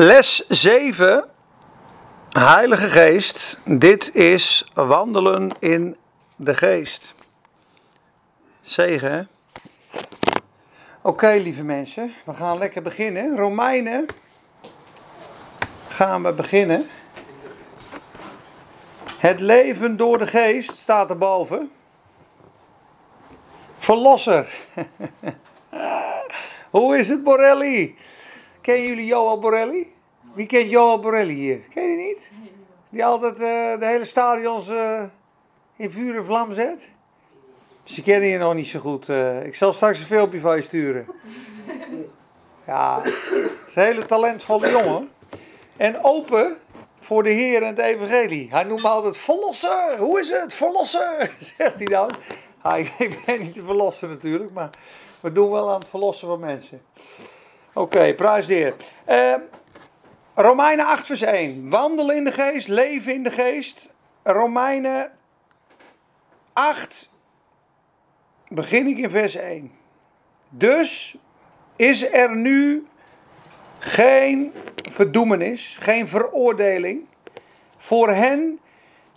Les 7, Heilige Geest. Dit is wandelen in de Geest. Zegen, hè? Oké, lieve mensen, we gaan lekker beginnen. Romeinen gaan we beginnen. Het leven door de Geest staat erboven. Verlosser. Hoe is het, Borelli? Kennen jullie Johan Borelli? Wie kent Johan Borelli hier? Ken je niet? Die altijd eh, de hele stadions eh, in vuur en vlam zet? Ze kennen je nog niet zo goed. eh. ik zal straks een filmpje van je sturen. Ja, het is een hele talentvolle jongen. En open voor de Heer en het Evangelie. Hij noemt me altijd verlosser. Hoe is het? Verlosser, zegt hij dan. Hij, ik ben niet te verlossen natuurlijk, maar we doen wel aan het verlossen van mensen. Oké, prijs de Heer. Eh, Romeinen 8 vers 1. Wandelen in de geest, leven in de geest. Romeinen 8, begin ik in vers 1. Dus is er nu geen verdoemenis, geen veroordeling voor hen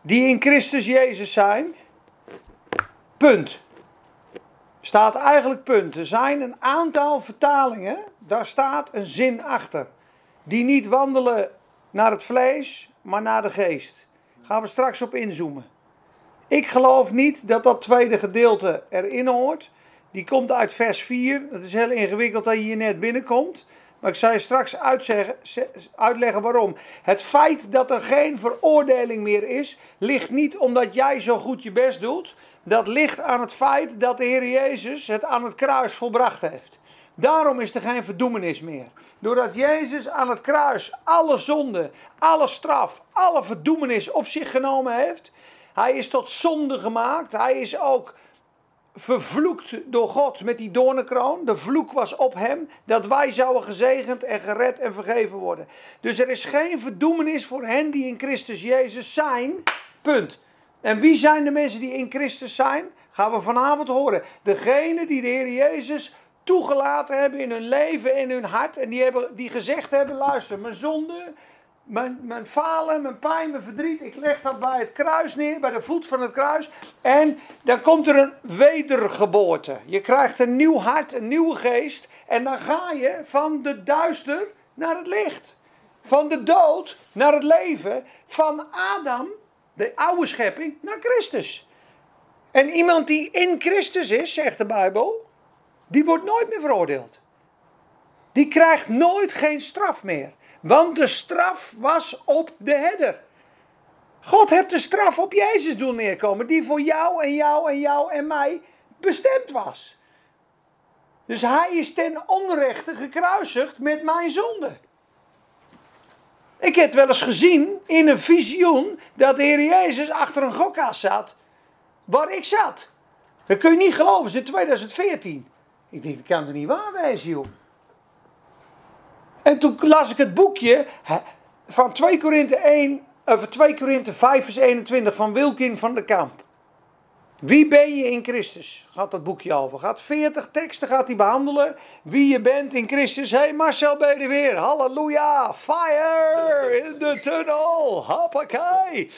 die in Christus Jezus zijn. Punt. Staat eigenlijk punt. Er zijn een aantal vertalingen, daar staat een zin achter. Die niet wandelen naar het vlees, maar naar de geest. Gaan we straks op inzoomen. Ik geloof niet dat dat tweede gedeelte erin hoort. Die komt uit vers 4. Het is heel ingewikkeld dat je hier net binnenkomt. Maar ik zal je straks uitleggen waarom. Het feit dat er geen veroordeling meer is, ligt niet omdat jij zo goed je best doet. Dat ligt aan het feit dat de Heer Jezus het aan het kruis volbracht heeft. Daarom is er geen verdoemenis meer. Doordat Jezus aan het kruis alle zonde, alle straf, alle verdoemenis op zich genomen heeft. Hij is tot zonde gemaakt. Hij is ook vervloekt door God met die doornenkroon. De vloek was op hem dat wij zouden gezegend en gered en vergeven worden. Dus er is geen verdoemenis voor hen die in Christus Jezus zijn. Punt. En wie zijn de mensen die in Christus zijn? Gaan we vanavond horen. Degene die de Heer Jezus toegelaten hebben in hun leven, in hun hart. En die, hebben, die gezegd hebben, luister, mijn zonde, mijn, mijn falen, mijn pijn, mijn verdriet. Ik leg dat bij het kruis neer, bij de voet van het kruis. En dan komt er een wedergeboorte. Je krijgt een nieuw hart, een nieuwe geest. En dan ga je van de duister naar het licht. Van de dood naar het leven. Van Adam, de oude schepping, naar Christus. En iemand die in Christus is, zegt de Bijbel, die wordt nooit meer veroordeeld. Die krijgt nooit geen straf meer. Want de straf was op de herder. God heeft de straf op Jezus doen neerkomen, die voor jou en jou en jou en mij bestemd was. Dus hij is ten onrechte gekruisigd met mijn zonde. Ik heb wel eens gezien in een visioen dat de Heer Jezus achter een gokkas zat waar ik zat. Dat kun je niet geloven, in 2014. Ik denk, dat kan het niet waar wezen, joh. En toen las ik het boekje van 2 Korinthe 1, of 2 Korinthe 5 vers 21 van Wilkin van de Kamp. Wie ben je in Christus? Gaat dat boekje over. Gaat 40 teksten gaat hij behandelen. Wie je bent in Christus. Hé hey Marcel ben je weer. Halleluja. Fire in the tunnel. Hoppakee.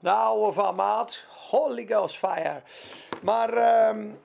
Nou van maat. Holy Ghost fire. Maar um,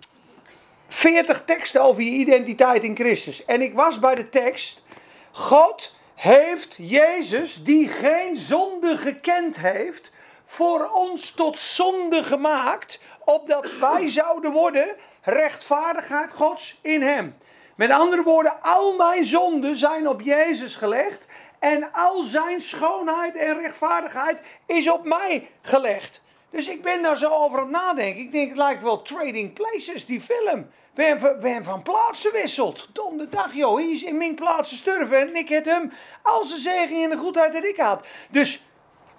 40 teksten over je identiteit in Christus. En ik was bij de tekst. God heeft Jezus, die geen zonde gekend heeft, voor ons tot zonde gemaakt, opdat wij zouden worden rechtvaardigheid Gods in Hem. Met andere woorden, al mijn zonden zijn op Jezus gelegd en al zijn schoonheid en rechtvaardigheid is op mij gelegd. Dus ik ben daar zo over aan het nadenken. Ik denk, het lijkt wel Trading Places, die film. We hebben, van plaatsen gewisseld. Donderdag, joh. Hij is in mijn plaatsen sterven. En ik heb hem al zijn zegen en de goedheid dat ik had. Dus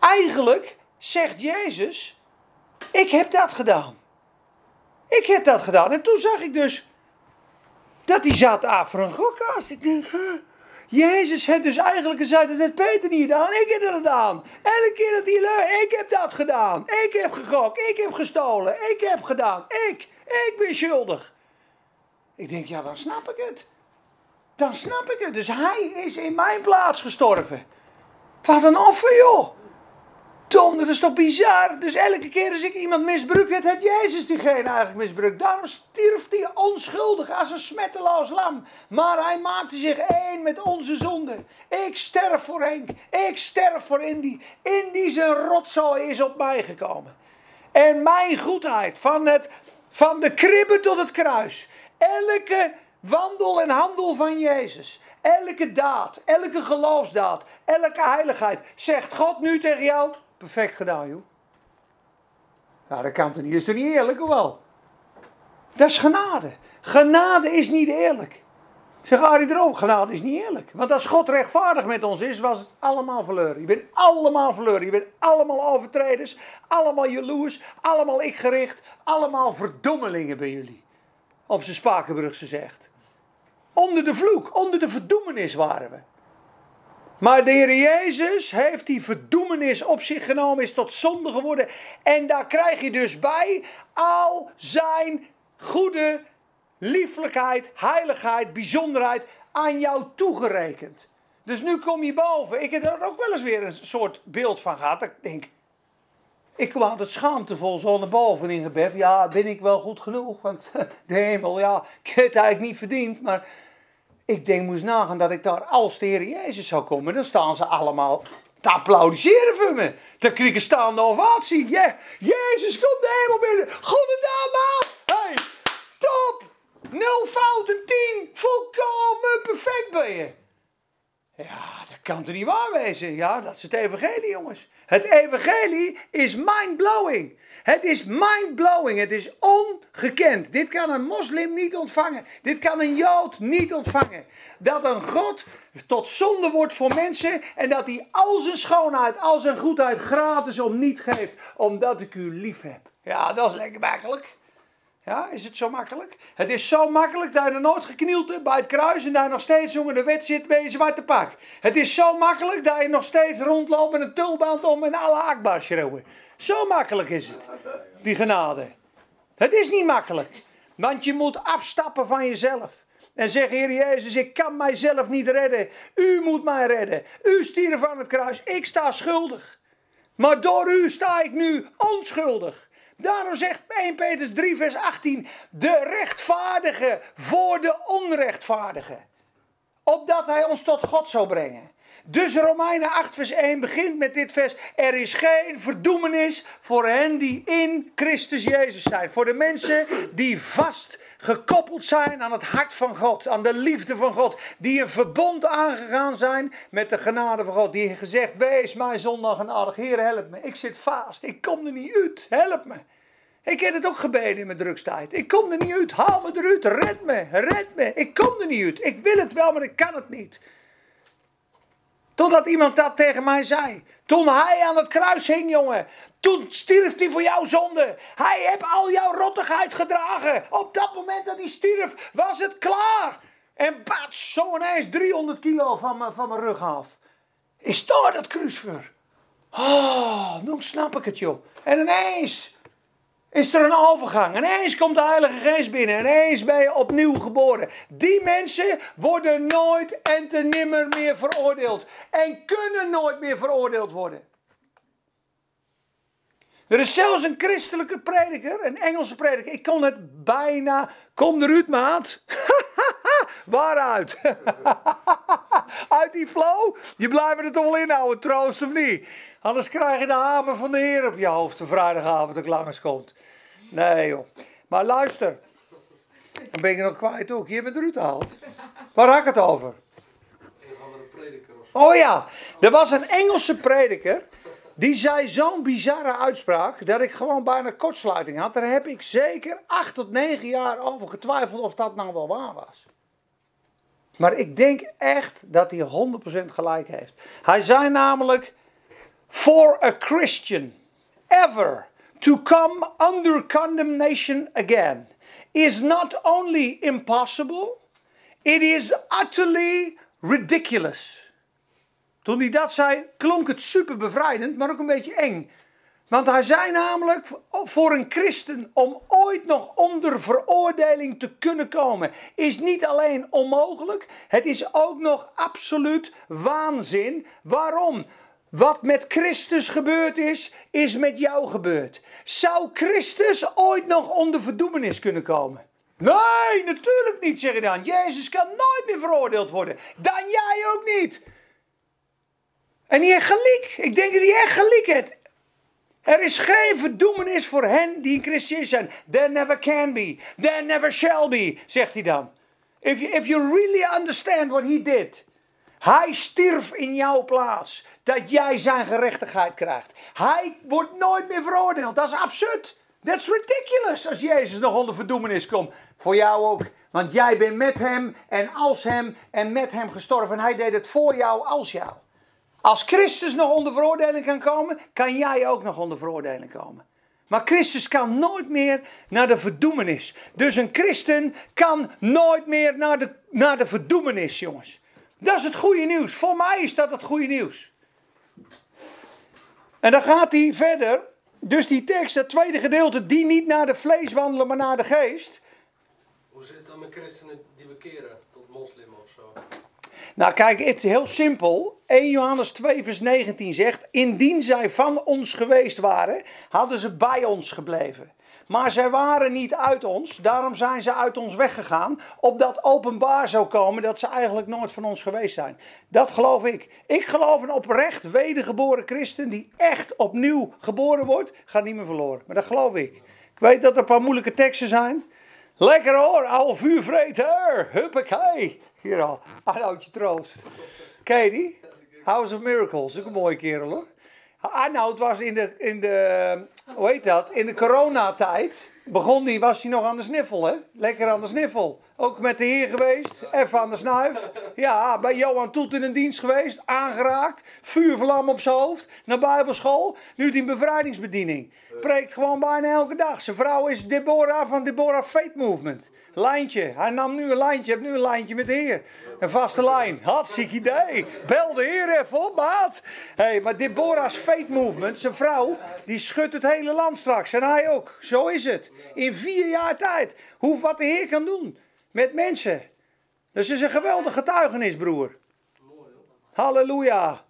eigenlijk zegt Jezus: Ik heb dat gedaan. Ik heb dat gedaan. En toen zag ik dus dat hij zat af voor een gokkast. Ik denk? Jezus heeft dus eigenlijk gezegd, dat heeft Peter niet gedaan, ik heb het gedaan. Elke keer dat hij ik heb dat gedaan. Ik heb gegokt, ik heb gestolen, ik heb gedaan. Ik, ik ben schuldig. Ik denk, ja, dan snap ik het. dan snap ik het. Dus hij is in mijn plaats gestorven. Wat een offer, joh. Tom, dat is toch bizar? Dus elke keer als ik iemand misbruik, het had Jezus diegene eigenlijk misbruikt. Daarom stierf hij onschuldig als een smetteloos lam. Maar hij maakte zich één met onze zonde. Ik sterf voor Henk. Ik sterf voor Indy. Indy zijn rotzooi is op mij gekomen. En mijn goedheid, van, het, van de kribbe tot het kruis. Elke wandel en handel van Jezus. Elke daad, elke geloofsdaad, elke heiligheid. Zegt God nu tegen jou, perfect gedaan joh. Nou, dat kan toch niet. Is toch niet eerlijk of wel? Dat is genade. Genade is niet eerlijk. Zeg Arie erover, genade is niet eerlijk. Want als God rechtvaardig met ons is, was het allemaal verloren. Je bent allemaal verloren. Je bent allemaal overtreders, allemaal jaloers, allemaal ik gericht, allemaal verdommelingen bij jullie. Op zijn Spakenbrugse zegt. Onder de vloek, onder de verdoemenis waren we. Maar de Heer Jezus heeft die verdoemenis op zich genomen, is tot zonde geworden. En daar krijg je dus bij al zijn goede lieflijkheid, heiligheid, bijzonderheid aan jou toegerekend. Dus nu kom je boven. Ik heb er ook wel eens weer een soort beeld van gehad. Ik denk, ik kom altijd schaamtevol zo naar boven in gebed. Ja, ben ik wel goed genoeg? Want de hemel, ja, ik heb het eigenlijk niet verdiend. Maar ik denk, moest nagaan dat ik daar als de Heer Jezus zou komen. Dan staan ze allemaal te applaudisseren voor me. Ik een staande ovatie. Yeah, Jezus komt de hemel binnen. Goedendag, man. Hey, top. Nul fouten, tien. Volkomen perfect ben je. Ja, dat kan toch niet waar wezen? Ja, dat is het evangelie, jongens. Het evangelie is mind-blowing. Het is mind-blowing. Het is ongekend. Dit kan een moslim niet ontvangen. Dit kan een jood niet ontvangen. Dat een God tot zonde wordt voor mensen en dat hij al zijn schoonheid, al zijn goedheid gratis om niet geeft, omdat ik u lief heb. Ja, dat is lekker makkelijk. Ja, is het zo makkelijk? Het is zo makkelijk dat je er nooit geknield bij het kruis en je nog steeds onder de wet zit met je zwarte pak. Het is zo makkelijk dat je nog steeds rondloopt met een tulband om en alle akbar schreeuwen. Zo makkelijk is het, die genade. Het is niet makkelijk, want je moet afstappen van jezelf. En zeggen, Heer Jezus, ik kan mijzelf niet redden. U moet mij redden. U stierf aan het kruis. Ik sta schuldig. Maar door u sta ik nu onschuldig. Daarom zegt 1 Petrus 3, vers 18: De rechtvaardige voor de onrechtvaardige. Opdat hij ons tot God zou brengen. Dus Romeinen 8, vers 1 begint met dit vers. Er is geen verdoemenis voor hen die in Christus Jezus zijn. Voor de mensen die vast gekoppeld zijn aan het hart van God, aan de liefde van God, die een verbond aangegaan zijn met de genade van God, die gezegd, wees mijn zondag genadig, Heer help me, ik zit vast, ik kom er niet uit, help me. Ik heb het ook gebeden in mijn drugstijd. Ik kom er niet uit, haal me eruit, red me, red me, ik kom er niet uit. Ik wil het wel, maar ik kan het niet. Totdat iemand dat tegen mij zei. Toen hij aan het kruis hing, jongen. Toen stierf hij voor jouw zonde. Hij heeft al jouw rottigheid gedragen. Op dat moment dat hij stierf, was het klaar. En bats, zo ineens 300 kilo van, mijn, van mijn rug af. Is daar dat kruisvuur? Oh, nu snap ik het, joh. En ineens is er een overgang. Ineens komt de Heilige Geest binnen. Ineens ben je opnieuw geboren. Die mensen worden nooit en te nimmer meer veroordeeld. En kunnen nooit meer veroordeeld worden. Er is zelfs een christelijke prediker, een Engelse prediker. Ik kon het bijna. Kom eruit, maat. Waaruit? Uit die flow? Je blijft er toch wel inhouden, troost of niet? Anders krijg je de hamer van de Heer op je hoofd de vrijdagavond dat langs komt. Nee joh. Maar luister. Dan ben ik nog kwijt ook. Je bent eruit gehaald. Waar had ik het over? Een andere prediker of Oh ja, er was een Engelse prediker. Die zei zo'n bizarre uitspraak dat ik gewoon bijna kortsluiting had. Daar heb ik zeker acht tot negen jaar over getwijfeld of dat nou wel waar was. Maar ik denk echt dat hij 100% gelijk heeft. Hij zei namelijk: For a Christian ever to come under condemnation again is not only impossible, it is utterly ridiculous. Toen hij dat zei, klonk het super bevrijdend, maar ook een beetje eng. Want hij zei namelijk voor een christen om ooit nog onder veroordeling te kunnen komen, is niet alleen onmogelijk, het is ook nog absoluut waanzin. Waarom? Wat met Christus gebeurd is, is met jou gebeurd. Zou Christus ooit nog onder verdoemenis kunnen komen? Nee, natuurlijk niet, zeg je dan. Jezus kan nooit meer veroordeeld worden. Dan jij ook niet. En die gelijk. Ik denk dat hij echt gelijk heeft. Er is geen verdoemenis voor hen die in Christus zijn. There never can be. There never shall be, zegt hij dan. If you, if you really understand what he did. Hij stierf in jouw plaats. Dat jij zijn gerechtigheid krijgt. Hij wordt nooit meer veroordeeld. Dat is absurd. That's ridiculous als Jezus nog onder verdoemenis komt. Voor jou ook. Want jij bent met hem en als hem en met hem gestorven. En hij deed het voor jou als jou. Als Christus nog onder veroordeling kan komen, kan jij ook nog onder veroordeling komen. Maar Christus kan nooit meer naar de verdoemenis. Dus een christen kan nooit meer naar de, naar de verdoemenis, jongens. Dat is het goede nieuws. Voor mij is dat het goede nieuws. En dan gaat hij verder. Dus die tekst, dat tweede gedeelte, die niet naar de vlees wandelen, maar naar de geest. Hoe zit het dan met christenen die bekeren tot moslim? Nou kijk, het is heel simpel. 1 Johannes 2 vers 19 zegt, indien zij van ons geweest waren, hadden ze bij ons gebleven. Maar zij waren niet uit ons, daarom zijn ze uit ons weggegaan, opdat openbaar zou komen dat ze eigenlijk nooit van ons geweest zijn. Dat geloof ik. Ik geloof een oprecht wedergeboren christen die echt opnieuw geboren wordt, gaat niet meer verloren. Maar dat geloof ik. Ik weet dat er een paar moeilijke teksten zijn. Lekker hoor, oude vuurvreter, huppakee. Hier al, Arnoudje troost. Je die? House of Miracles, ook een mooie kerel hoor. Arnoud was in de, in de, hoe heet dat, in de coronatijd, begon die, was hij nog aan de sniffel hè. Lekker aan de sniffel. Ook met de heer geweest, even aan de snuif. Ja, bij Johan Toet in een dienst geweest, aangeraakt, vuurvlam op zijn hoofd, naar bijbelschool. Nu die bevrijdingsbediening. Preekt gewoon bijna elke dag. Zijn vrouw is Deborah van Deborah Faith Movement. Lijntje. Hij nam nu een lijntje, heeft nu een lijntje met de Heer. Een vaste lijn. Hartstikke idee. Bel de Heer even op, maat. Hey, maar Deborah's Faith Movement, zijn vrouw, die schudt het hele land straks. En hij ook. Zo is het. In vier jaar tijd. Hoe wat de Heer kan doen. Met mensen. Dus het is een geweldig getuigenis, broer. Halleluja.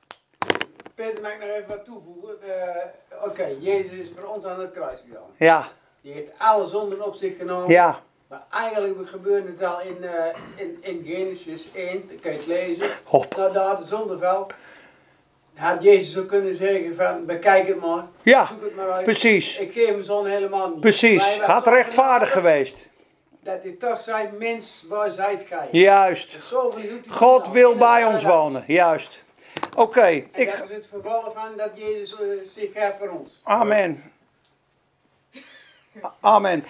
Peter, mag ik nog even wat toevoegen? Uh, Oké, Jezus is voor ons aan het kruis gegaan. Ja, Die heeft alle zonden op zich genomen. ja, Maar eigenlijk gebeurde het al in, eh, in, in Genesis 1, dat kan je het lezen. Hop. Nadat de zondeval had Jezus ook kunnen zeggen van, bekijk het maar. Ja, Zoek het maar uit. precies. Ik geef mijn zon helemaal niet. Precies. Had rechtvaardig geweest. Dat hij toch zei, mens, waar zijt gij? Juist. God wil bij het ons wonen. Juist. Oké, En ik. dat is het vervolg van dat Jezus eh, zich heeft voor ons. Amen. Amen.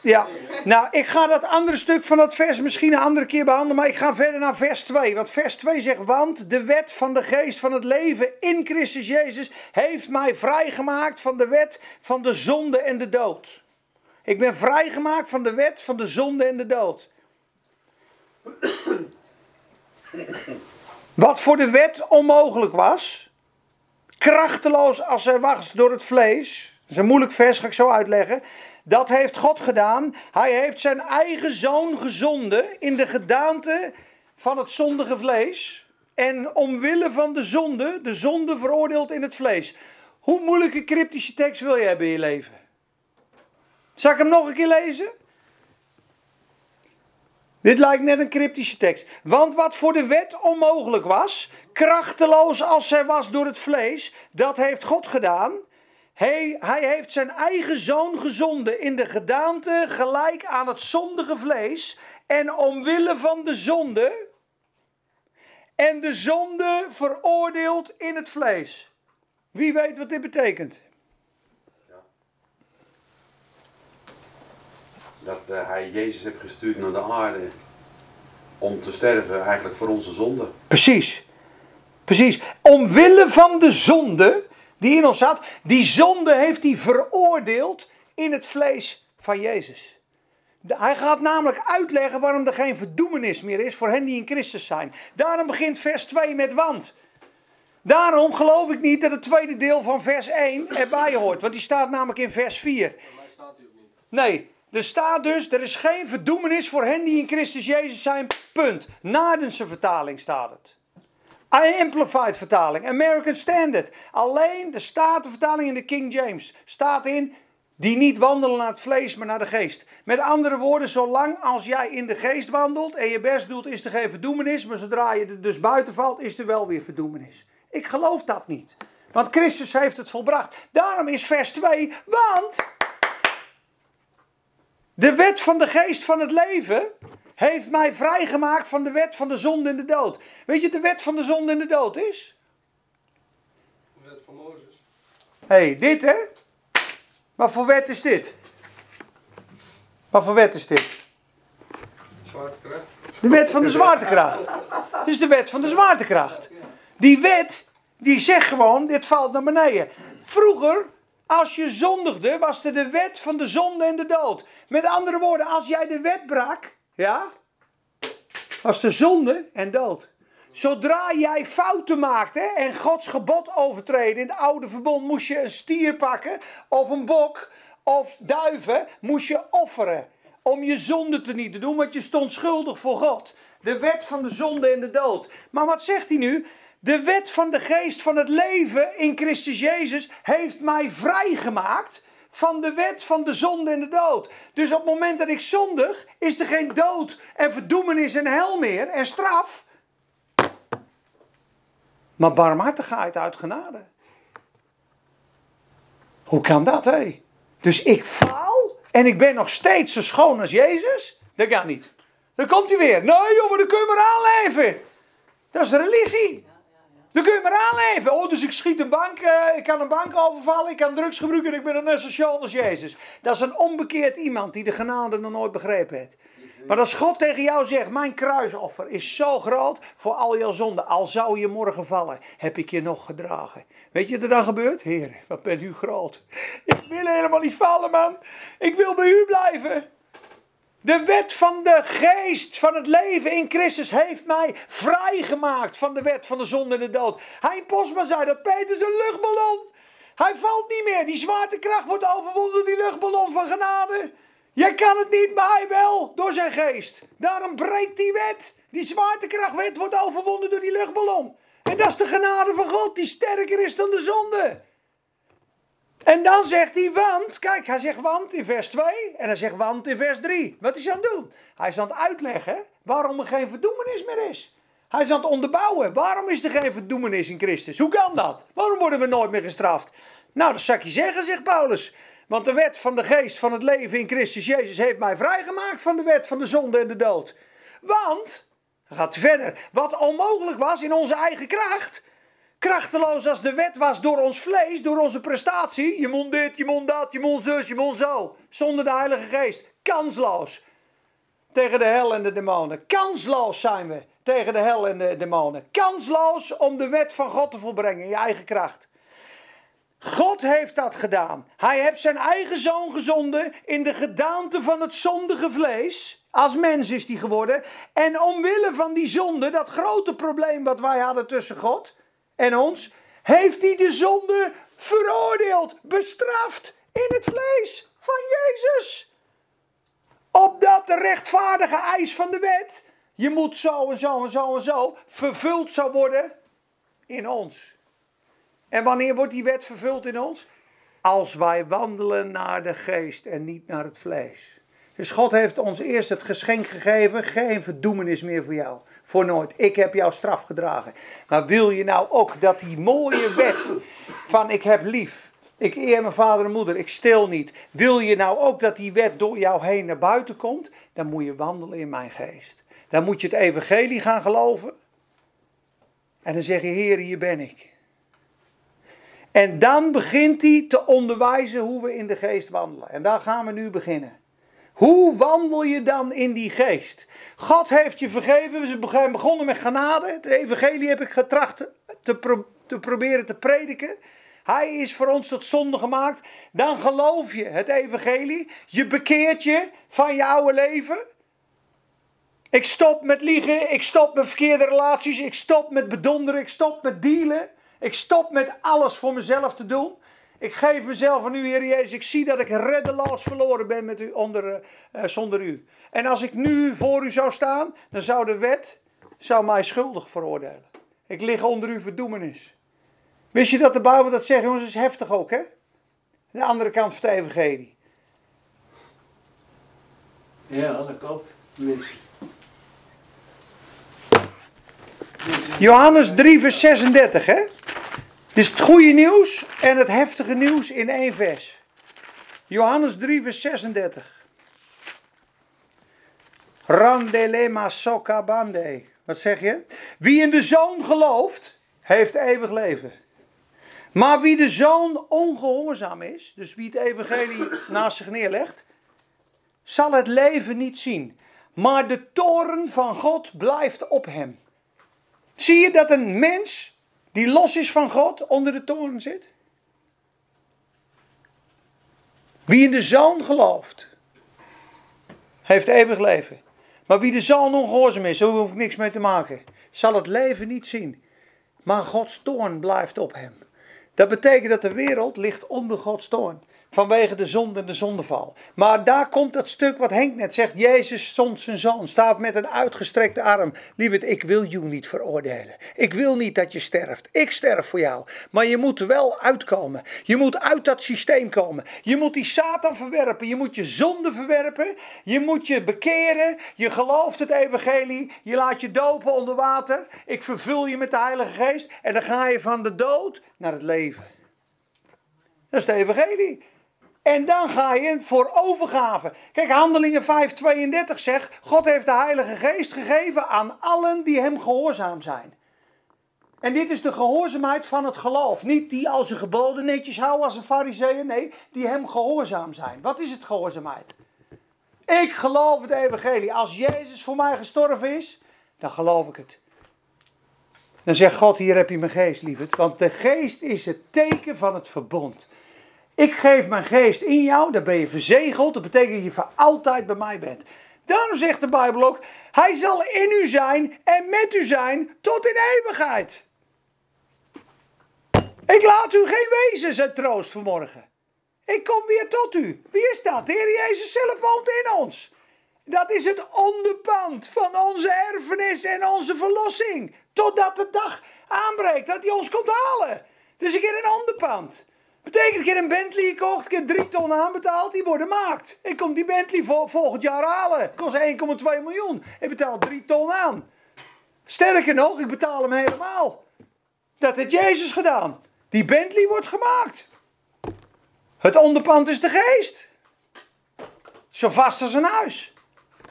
Ja. Nou, ik ga dat andere stuk van dat vers misschien een andere keer behandelen, maar ik ga verder naar vers 2. Want vers 2 zegt, want de wet van de geest van het leven in Christus Jezus heeft mij vrijgemaakt van de wet van de zonde en de dood. Ik ben vrijgemaakt van de wet van de zonde en de dood. Wat voor de wet onmogelijk was, krachteloos als zij was door het vlees. Dat is een moeilijk vers, ga ik zo uitleggen. Dat heeft God gedaan. Hij heeft zijn eigen zoon gezonden in de gedaante van het zondige vlees. En omwille van de zonde, de zonde veroordeeld in het vlees. Hoe moeilijke cryptische tekst wil je hebben in je leven? Zal ik hem nog een keer lezen? Dit lijkt net een cryptische tekst. Want wat voor de wet onmogelijk was, krachteloos als zij was door het vlees, dat heeft God gedaan. Hij, hij heeft zijn eigen zoon gezonden in de gedaante gelijk aan het zondige vlees. En omwille van de zonde. En de zonde veroordeeld in het vlees. Wie weet wat dit betekent? Dat eh, hij Jezus heeft gestuurd naar de aarde om te sterven eigenlijk voor onze zonde. Precies. Precies. Omwille van de zonde die in ons zat. Die zonde heeft hij veroordeeld in het vlees van Jezus. Hij gaat namelijk uitleggen waarom er geen verdoemenis meer is voor hen die in Christus zijn. Daarom begint vers 2 met want. Daarom geloof ik niet dat het tweede deel van vers 1 erbij hoort. Want die staat namelijk in vers 4. Bij mij staat hij ook niet. Nee, er staat dus, er is geen verdoemenis voor hen die in Christus Jezus zijn. Punt. Nadense vertaling staat het. Amplified vertaling, American Standard. Alleen de Statenvertaling in de King James staat in die niet wandelen naar het vlees, maar naar de geest. Met andere woorden, zolang als jij in de geest wandelt en je best doet, is er geen verdoemenis. Maar zodra je er dus buiten valt, is er wel weer verdoemenis. Ik geloof dat niet. Want Christus heeft het volbracht. Daarom is vers 2, want de wet van de geest van het leven heeft mij vrijgemaakt van de wet van de zonde en de dood. Weet je wat de wet van de zonde en de dood is? De wet van Mozes. Hé, hey, dit hè? Wat voor wet is dit? Wat voor wet is dit? Zwaartekracht. De wet van de zwaartekracht. Dit is de wet van de zwaartekracht. Die wet, die zegt gewoon, dit valt naar beneden. Vroeger, als je zondigde, was er de wet van de zonde en de dood. Met andere woorden, als jij de wet brak, ja, was er zonde en dood. Zodra jij fouten maakte en Gods gebod overtreden, in het oude verbond moest je een stier pakken of een bok of duiven, moest je offeren om je zonde te niet te doen, want je stond schuldig voor God. De wet van de zonde en de dood. Maar wat zegt hij nu? De wet van de geest van het leven in Christus Jezus heeft mij vrijgemaakt van de wet van de zonde en de dood. Dus op het moment dat ik zondig, is er geen dood en verdoemenis en hel meer en straf. Maar barmhartigheid uit genade. Hoe kan dat, hé? Dus ik faal en ik ben nog steeds zo schoon als Jezus? Dat kan niet. Dan komt hij weer. Nee maar dan kun je maar aanleven. Dat is religie. Dan kun je maar aanleven. Oh, dus ik schiet een bank, eh, ik kan een bank overvallen, ik kan drugs gebruiken en ik ben een net zo als Jezus. Dat is een onbekeerd iemand die de genade nog nooit begrepen heeft. Maar als God tegen jou zegt, mijn kruisoffer is zo groot voor al jouw zonden. Al zou je morgen vallen, heb ik je nog gedragen. Weet je wat er dan gebeurt? Heer, wat bent u groot. Ik wil helemaal niet vallen, man. Ik wil bij u blijven. De wet van de geest van het leven in Christus heeft mij vrijgemaakt van de wet van de zonde en de dood. Hein Posma zei dat Peter is een luchtballon. Hij valt niet meer. Die zwaartekracht wordt overwonnen door die luchtballon van genade. Jij kan het niet, maar hij wel, door zijn geest. Daarom breekt die wet. Die zwaartekrachtwet wordt overwonnen door die luchtballon. En dat is de genade van God, die sterker is dan de zonde. En dan zegt hij want, kijk, hij zegt want in vers 2 en hij zegt want in vers 3. Wat is hij aan het doen? Hij is aan het uitleggen waarom er geen verdoemenis meer is. Hij is aan het onderbouwen. Waarom is er geen verdoemenis in Christus? Hoe kan dat? Waarom worden we nooit meer gestraft? Nou, dat zal ik je zeggen, zegt Paulus. Want de wet van de geest van het leven in Christus Jezus heeft mij vrijgemaakt van de wet van de zonde en de dood. Want, gaat verder, wat onmogelijk was in onze eigen kracht, krachteloos als de wet was door ons vlees, door onze prestatie, je moet dit, je moet dat, je moet zus, je moet zo, zonder de Heilige Geest, kansloos tegen de hel en de demonen. Kansloos zijn we tegen de hel en de demonen. Kansloos om de wet van God te volbrengen in je eigen kracht. God heeft dat gedaan. Hij heeft zijn eigen zoon gezonden in de gedaante van het zondige vlees. Als mens is hij geworden. En omwille van die zonde, dat grote probleem wat wij hadden tussen God en ons, heeft hij de zonde veroordeeld, bestraft in het vlees van Jezus. Opdat de rechtvaardige eis van de wet, je moet zo en zo en zo en zo, vervuld zou worden in ons. En wanneer wordt die wet vervuld in ons? Als wij wandelen naar de geest en niet naar het vlees. Dus God heeft ons eerst het geschenk gegeven, geen verdoemenis meer voor jou. Voor nooit. Ik heb jouw straf gedragen. Maar wil je nou ook dat die mooie wet van ik heb lief, ik eer mijn vader en moeder, ik stil niet. Wil je nou ook dat die wet door jou heen naar buiten komt? Dan moet je wandelen in mijn geest. Dan moet je het evangelie gaan geloven. En dan zeg je, Heer, hier ben ik. En dan begint hij te onderwijzen hoe we in de geest wandelen. En daar gaan we nu beginnen. Hoe wandel je dan in die geest? God heeft je vergeven. We zijn begonnen met genade. Het evangelie heb ik getracht te, te proberen te prediken. Hij is voor ons tot zonde gemaakt. Dan geloof je het evangelie. Je bekeert je van je oude leven. Ik stop met liegen. Ik stop met verkeerde relaties. Ik stop met bedonderen. Ik stop met dealen. Ik stop met alles voor mezelf te doen. Ik geef mezelf aan u, Heer Jezus. Ik zie dat ik reddeloos verloren ben met u onder, eh, zonder u. En als ik nu voor u zou staan, dan zou de wet zou mij schuldig veroordelen. Ik lig onder uw verdoemenis. Wist je dat de Bijbel dat zegt? Jongens, dat is heftig ook, hè? De andere kant van het evangelie. Ja, dat klopt. Mensen. Johannes 3, vers 36, hè? Dus het goede nieuws en het heftige nieuws in één vers. Johannes 3, vers 36. Randelema sokabande. Wat zeg je? Wie in de zoon gelooft, heeft eeuwig leven. Maar wie de zoon ongehoorzaam is, dus wie het evangelie naast zich neerlegt, zal het leven niet zien. Maar de toren van God blijft op hem. Zie je dat een mens die los is van God onder de toren zit? Wie in de zoon gelooft, heeft eeuwig leven. Maar wie de zoon ongehoorzaam is, daar hoef ik niks mee te maken, zal het leven niet zien. Maar Gods toorn blijft op hem. Dat betekent dat de wereld ligt onder Gods toorn. Vanwege de zonde en de zondeval. Maar daar komt dat stuk wat Henk net zegt. Jezus zond zijn zoon. Staat met een uitgestrekte arm. Lieverd, ik wil jou niet veroordelen. Ik wil niet dat je sterft. Ik sterf voor jou. Maar je moet wel uitkomen. Je moet uit dat systeem komen. Je moet die Satan verwerpen. Je moet je zonde verwerpen. Je moet je bekeren. Je gelooft het evangelie. Je laat je dopen onder water. Ik vervul je met de Heilige Geest. En dan ga je van de dood naar het leven. Dat is het evangelie. En dan ga je voor overgave. Kijk, Handelingen 5:32 zegt: God heeft de Heilige Geest gegeven aan allen die hem gehoorzaam zijn. En dit is de gehoorzaamheid van het geloof. Niet die al zijn geboden netjes houden als een fariseeën. Nee, die hem gehoorzaam zijn. Wat is het gehoorzaamheid? Ik geloof het evangelie. Als Jezus voor mij gestorven is, dan geloof ik het. Dan zegt God, hier heb je mijn geest, lieverd. Want de geest is het teken van het verbond. Ik geef mijn geest in jou, dan ben je verzegeld. Dat betekent dat je voor altijd bij mij bent. Daarom zegt de Bijbel ook: Hij zal in u zijn en met u zijn tot in eeuwigheid. Ik laat u geen wezen, zei troost vanmorgen. Ik kom weer tot u. Wie is dat? De Heer Jezus zelf woont in ons. Dat is het onderpand van onze erfenis en onze verlossing. Totdat de dag aanbreekt dat hij ons komt halen. Dus ik heb een onderpand. Betekent, ik heb een Bentley gekocht, ik heb drie ton aanbetaald, die worden maakt. Ik kom die Bentley volgend jaar halen. Kost 1,2 miljoen. Ik betaal 3 ton aan. Sterker nog, ik betaal hem helemaal. Dat heeft Jezus gedaan. Die Bentley wordt gemaakt. Het onderpand is de geest. Zo vast als een huis.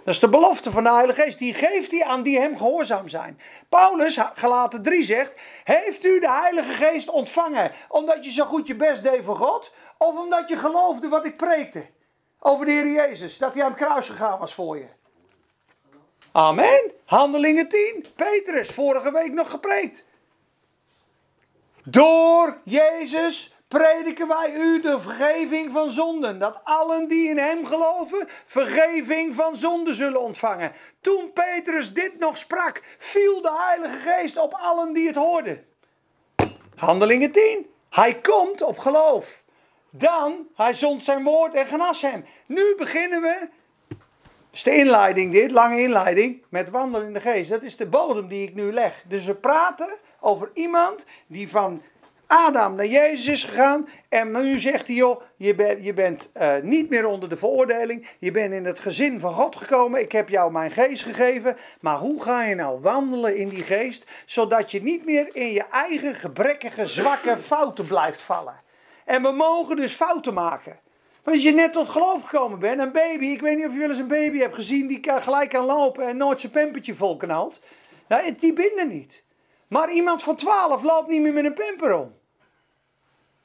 Dat is de belofte van de Heilige Geest. Die geeft hij aan die hem gehoorzaam zijn. Paulus, gelaten 3 zegt, heeft u de Heilige Geest ontvangen omdat je zo goed je best deed voor God? Of omdat je geloofde wat ik preekte over de Heer Jezus, dat hij aan het kruis gegaan was voor je? Amen. Handelingen 10. Petrus, vorige week nog gepreekt. Door Jezus prediken wij u de vergeving van zonden. Dat allen die in hem geloven, vergeving van zonden zullen ontvangen. Toen Petrus dit nog sprak, viel de Heilige Geest op allen die het hoorden. Handelingen 10. Hij komt op geloof. Dan, hij zond zijn woord en genas hem. Nu beginnen we. Dat is de inleiding dit, lange inleiding, met wandelen in de geest. Dat is de bodem die ik nu leg. Dus we praten over iemand die van Adam naar Jezus is gegaan. En nu zegt hij, joh, je, bent je bent uh, niet meer onder de veroordeling. Je bent in het gezin van God gekomen. Ik heb jou mijn geest gegeven. Maar hoe ga je nou wandelen in die geest? Zodat je niet meer in je eigen gebrekkige, zwakke fouten blijft vallen. En we mogen dus fouten maken. Maar als je net tot geloof gekomen bent, een baby, ik weet niet of je wel eens een baby hebt gezien die gelijk kan lopen en nooit zijn pempertje vol knalt. Nou, die binden niet. Maar iemand van 12 loopt niet meer met een pamper om.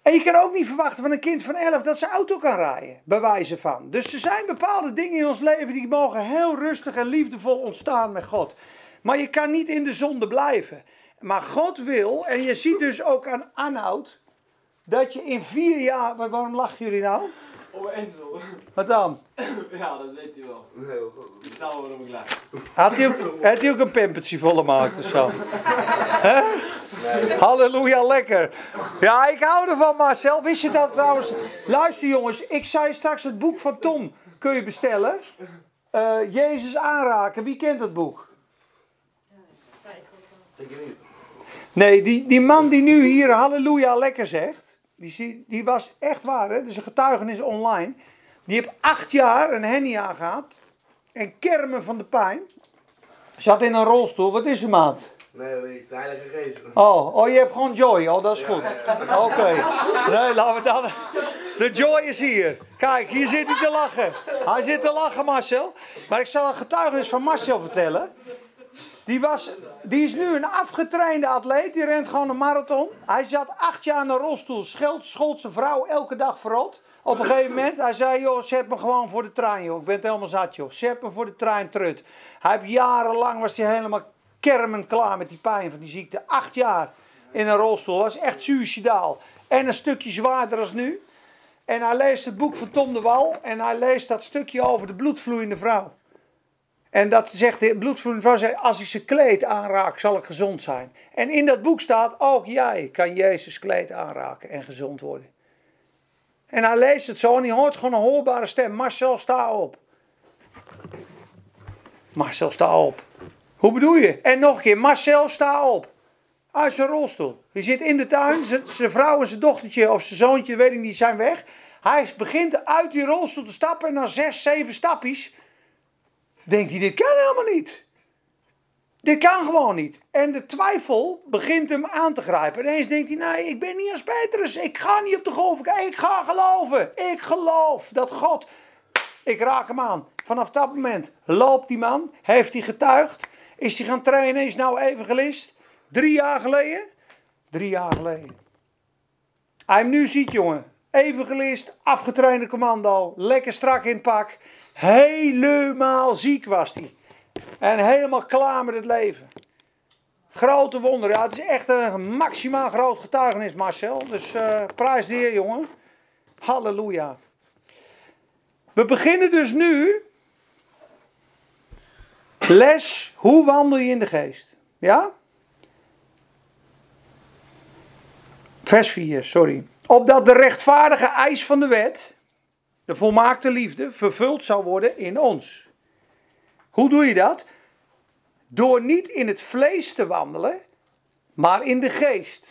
En je kan ook niet verwachten van een kind van 11 dat ze auto kan rijden, bij wijze van. Dus er zijn bepaalde dingen in ons leven die mogen heel rustig en liefdevol ontstaan met God. Maar je kan niet in de zonde blijven. Maar God wil, en je ziet dus ook aan Anhoud, dat je in vier jaar. Waarom lachen jullie nou? Oh, Enzo. Wat dan? Ja, dat weet hij wel. Heel goed. Ik sta wel om klaar. Had hij ook, had hij ook een pimpertje volle gemaakt of zo? Hè? Halleluja, lekker. Ja, ik hou ervan, Marcel. Wist je dat trouwens? Luister jongens, ik zei straks het boek van Tom kun je bestellen. Eh, Jezus aanraken. Wie kent dat boek? Nee, die, die man die nu hier halleluja lekker zegt, die, die was echt waar, hè? dus een getuigenis online. Die heeft acht jaar een hernia gehad en kermen van de pijn. Zat in een rolstoel. Wat is er, maat? Nee, dat is de Heilige Geest. Oh, oh, je hebt gewoon joy. Oh, dat is goed. Oké. Nee, laten we dan. De joy is hier. Kijk, hier zit hij te lachen. Hij zit te lachen, Marcel. Maar ik zal een getuigenis van Marcel vertellen. Die, was, die is nu een afgetrainde atleet. Die rent gewoon een marathon. Hij zat acht jaar in een rolstoel. Schold, schold zijn vrouw elke dag verrot. Op een gegeven moment, hij zei, joh, zet me gewoon voor de trein, joh. Ik ben het helemaal zat, joh. Zet me voor de trein, trut. Hij heeft jarenlang, was hij helemaal kermend klaar met die pijn van die ziekte. Acht jaar in een rolstoel. Was echt suicidaal. En een stukje zwaarder als nu. En hij leest het boek van Tom de Wal. En hij leest dat stukje over de bloedvloeiende vrouw. En dat zegt de bloedvloeiende vrouw, zegt, als ik zijn kleed aanraak, zal ik gezond zijn. En in dat boek staat, ook jij kan Jezus kleed aanraken en gezond worden. En hij leest het zo en hij hoort gewoon een hoorbare stem. Marcel, sta op. Marcel, sta op. Hoe bedoel je? En nog een keer, Marcel, sta op. Uit zijn rolstoel. Hij zit in de tuin, zijn- vrouw en zijn dochtertje of zijn zoontje, weet ik niet, zijn weg. Hij begint uit die rolstoel te stappen en na zes, zeven stapjes denkt hij, dit kan helemaal niet. Dit kan gewoon niet. En de twijfel begint hem aan te grijpen. En ineens denkt hij, nee, ik ben niet als Petrus. Ik ga niet op de golf. Ik ga geloven. Ik geloof dat God... Ik raak hem aan. Vanaf dat moment loopt die man. Heeft hij getuigd. Is hij gaan trainen. Is nou evangelist. Drie jaar geleden. Drie jaar geleden. Hij hem nu ziet, jongen. Evangelist, afgetrainde commando. Lekker strak in het pak. Helemaal ziek was hij. En helemaal klaar met het leven. Grote wonder. Ja, het is echt een maximaal groot getuigenis, Marcel. Dus eh, prijs de Heer, jongen. Halleluja. We beginnen dus nu. Les, hoe wandel je in de geest? Ja? Vers 4, sorry. Opdat de rechtvaardige eis van de wet, de volmaakte liefde, vervuld zou worden in ons. Hoe doe je dat? Door niet in het vlees te wandelen, maar in de geest.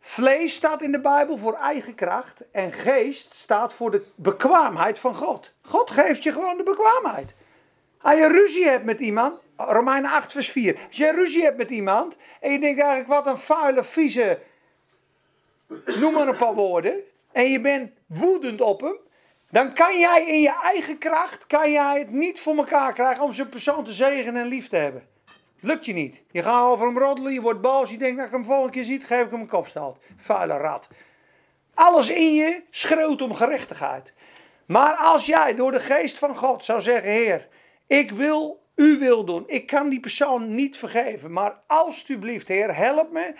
Vlees staat in de Bijbel voor eigen kracht en geest staat voor de bekwaamheid van God. God geeft je gewoon de bekwaamheid. Als je ruzie hebt met iemand, Romeinen 8 vers 4. Als je ruzie hebt met iemand en je denkt eigenlijk wat een vuile, vieze, noem maar een paar woorden. En je bent woedend op hem. Dan kan jij in je eigen kracht, kan jij het niet voor elkaar krijgen om zo'n persoon te zegenen en lief te hebben. Lukt je niet. Je gaat over hem roddelen, je wordt boos, je denkt dat ik hem volgende keer ziet, geef ik hem een kopstoot. Vuile rat. Alles in je schreeuwt om gerechtigheid. Maar als jij door de geest van God zou zeggen, Heer, ik wil uw wil doen. Ik kan die persoon niet vergeven. Maar alstublieft, Heer, help me.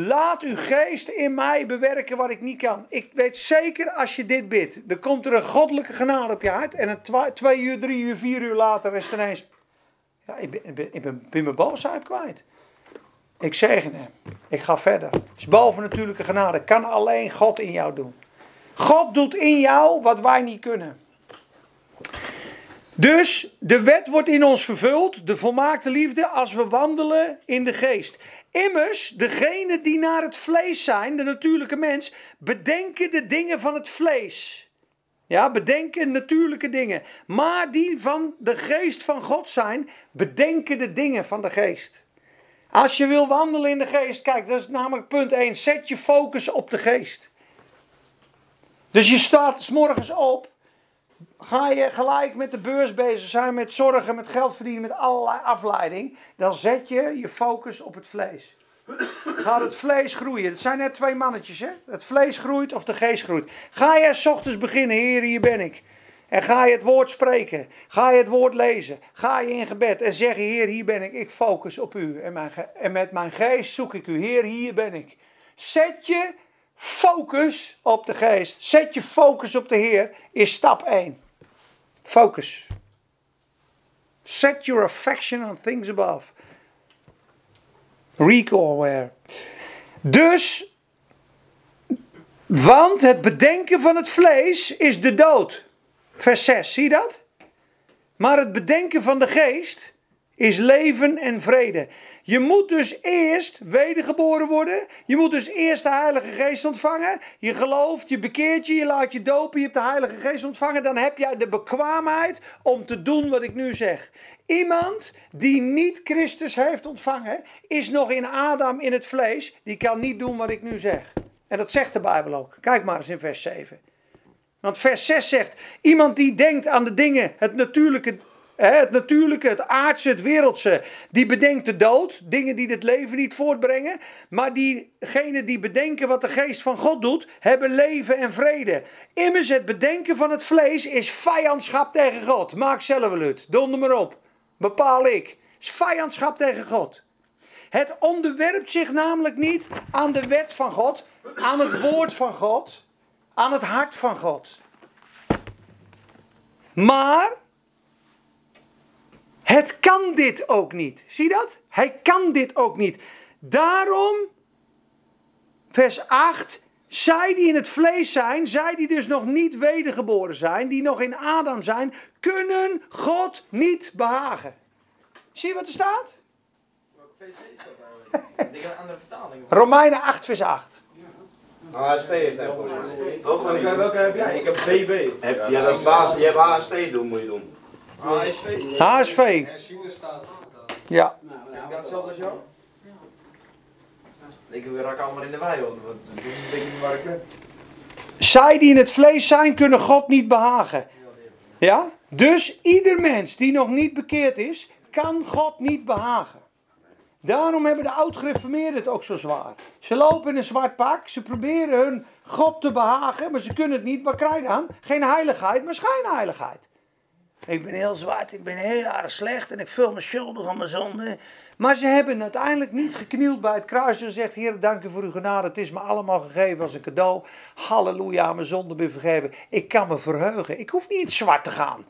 Laat uw geest in mij bewerken wat ik niet kan. Ik weet zeker als je dit bidt, dan komt er een goddelijke genade op je hart. En een twee uur, drie uur, vier uur later is het ineens. Ja, ik ben, ik ben, ik ben mijn boosheid kwijt. Ik zegen hem. Ik ga verder. Het is bovennatuurlijke genade. Kan alleen God in jou doen. God doet in jou wat wij niet kunnen. Dus de wet wordt in ons vervuld, de volmaakte liefde, als we wandelen in de geest. Immers, degenen die naar het vlees zijn, de natuurlijke mens, bedenken de dingen van het vlees. Ja, bedenken natuurlijke dingen. Maar die van de geest van God zijn, bedenken de dingen van de geest. Als je wil wandelen in de geest, kijk, dat is namelijk punt 1. Zet je focus op de geest. Dus je staat s morgens op ga je gelijk met de beurs bezig zijn, met zorgen, met geld verdienen, met allerlei afleiding, dan zet je je focus op het vlees. Gaat het vlees groeien? Het zijn net twee mannetjes, hè? Het vlees groeit of de geest groeit. Ga s ochtends beginnen, Heer, hier ben ik. En ga je het woord spreken. Ga je het woord lezen. Ga je in gebed en zeg, Heer, hier ben ik. Ik focus op u. En, mijn en met mijn geest zoek ik u. Heer, hier ben ik. Zet je focus op de geest. Zet je focus op de Heer. Is stap 1. Focus. Set your affection on things above. Recall where. Dus, want het bedenken van het vlees is de dood. Vers 6, zie je dat? Maar het bedenken van de geest is leven en vrede. Je moet dus eerst wedergeboren worden. Je moet dus eerst de Heilige Geest ontvangen. Je gelooft, je bekeert je, je laat je dopen, je hebt de Heilige Geest ontvangen. Dan heb jij de bekwaamheid om te doen wat ik nu zeg. Iemand die niet Christus heeft ontvangen, is nog in Adam in het vlees. Die kan niet doen wat ik nu zeg. En dat zegt de Bijbel ook. Kijk maar eens in vers 7. Want vers 6 zegt: Iemand die denkt aan de dingen, het natuurlijke, het natuurlijke, het aardse, het wereldse, die bedenkt de dood, dingen die het leven niet voortbrengen. Maar diegenen die bedenken wat de geest van God doet, hebben leven en vrede. Immers, het bedenken van het vlees is vijandschap tegen God. Maak zelf wel uit, donder maar op. Bepaal ik. Is vijandschap tegen God. Het onderwerpt zich namelijk niet aan de wet van God, aan het woord van God, aan het hart van God. Maar het kan dit ook niet. Zie je dat? Hij kan dit ook niet. Daarom, vers 8, zij die in het vlees zijn, zij die dus nog niet wedergeboren zijn, die nog in Adam zijn, kunnen God niet behagen. Zie je wat er staat? Welke VC is dat eigenlijk? Ik aan een andere vertaling. Romeinen 8, vers 8. HST heeft hij Welke, heb jij? Ik heb BB. Heb, ja, dat is baas, je hebt HST doen, moet je doen. HSV. Hersenen staat. Ja. Nou, Ik denk hetzelfde als jou. Ik raak allemaal in de wei, hoor. want Ik weet niet waar ik ben. Zij die in het vlees zijn, kunnen God niet behagen. Ja? Dus ieder mens die nog niet bekeerd is, kan God niet behagen. Daarom hebben de oud-gereformeerden het ook zo zwaar. Ze lopen in een zwart pak, ze proberen hun God te behagen, maar ze kunnen het niet. Wat krijg je dan? Geen heiligheid, maar schijnheiligheid. Ik ben heel zwart, ik ben heel erg slecht en ik vul me schuldig van mijn zonde. Maar ze hebben uiteindelijk niet geknield bij het kruis en gezegd: Heer, dank u voor uw genade. Het is me allemaal gegeven als een cadeau. Halleluja, mijn zonde ben vergeven. Ik kan me verheugen. Ik hoef niet in het zwart te gaan.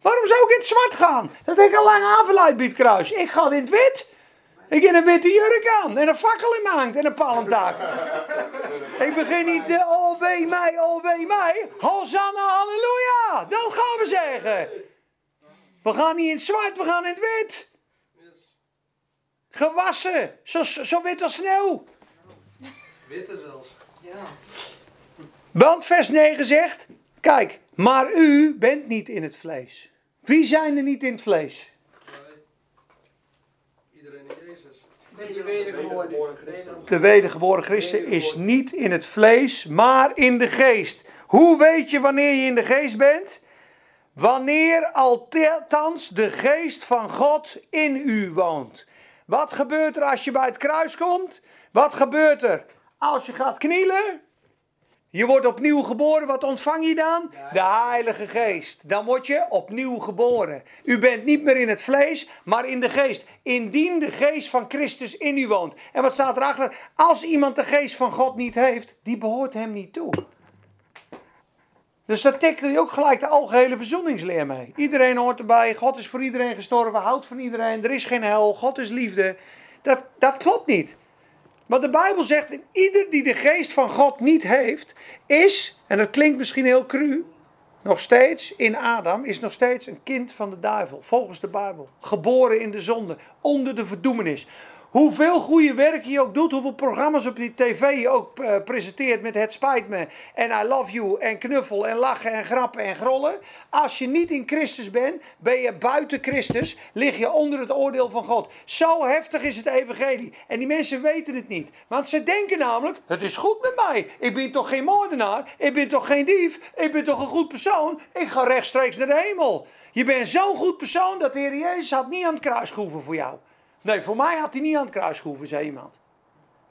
Waarom zou ik in het zwart gaan? Dat heb ik al lang aangeleid bij kruis. Ik ga in het wit. Ik heb een witte jurk aan en een fakkel in mijn hand en een palmtaak. ik begin niet, eh, oh wee mij, oh wee mij. Hosanna, halleluja. Dat gaan we zeggen. We gaan niet in het zwart, we gaan in het wit. Gewassen, zo, zo wit als sneeuw. Witte zelfs. Want vers 9 zegt, kijk, maar u bent niet in het vlees. Wie zijn er niet in het vlees? Wij. Iedereen in Jezus. De wedergeboren is. De wedergeboren christen is niet in het vlees, maar in de geest. Hoe weet je wanneer je in de geest bent? Wanneer althans de geest van God in u woont. Wat gebeurt er als je bij het kruis komt? Wat gebeurt er als je gaat knielen? Je wordt opnieuw geboren. Wat ontvang je dan? De Heilige Geest. Dan word je opnieuw geboren. U bent niet meer in het vlees, maar in de geest. Indien de geest van Christus in u woont. En wat staat erachter? Als iemand de geest van God niet heeft, die behoort hem niet toe. Dus daar tikkel je ook gelijk de algehele verzoeningsleer mee. Iedereen hoort erbij. God is voor iedereen gestorven. Houdt van iedereen. Er is geen hel. God is liefde. Dat, dat klopt niet. Maar de Bijbel zegt, ieder die de geest van God niet heeft, is, en dat klinkt misschien heel cru, nog steeds in Adam, is nog steeds een kind van de duivel, volgens de Bijbel. Geboren in de zonde, onder de verdoemenis. Hoeveel goede werk je ook doet, hoeveel programma's op die tv je ook eh, presenteert met het spijt me en I love you en knuffel en lachen en grappen en grollen. Als je niet in Christus bent, ben je buiten Christus, lig je onder het oordeel van God. Zo heftig is het evangelie. En die mensen weten het niet. Want ze denken namelijk, het is goed met mij. Ik ben toch geen moordenaar, ik ben toch geen dief, ik ben toch een goed persoon. Ik ga rechtstreeks naar de hemel. Je bent zo'n goed persoon dat de Heer Jezus had niet aan het kruis gehoeven voor jou. Nee, voor mij had hij niet aan het kruis gehoeven, zei iemand.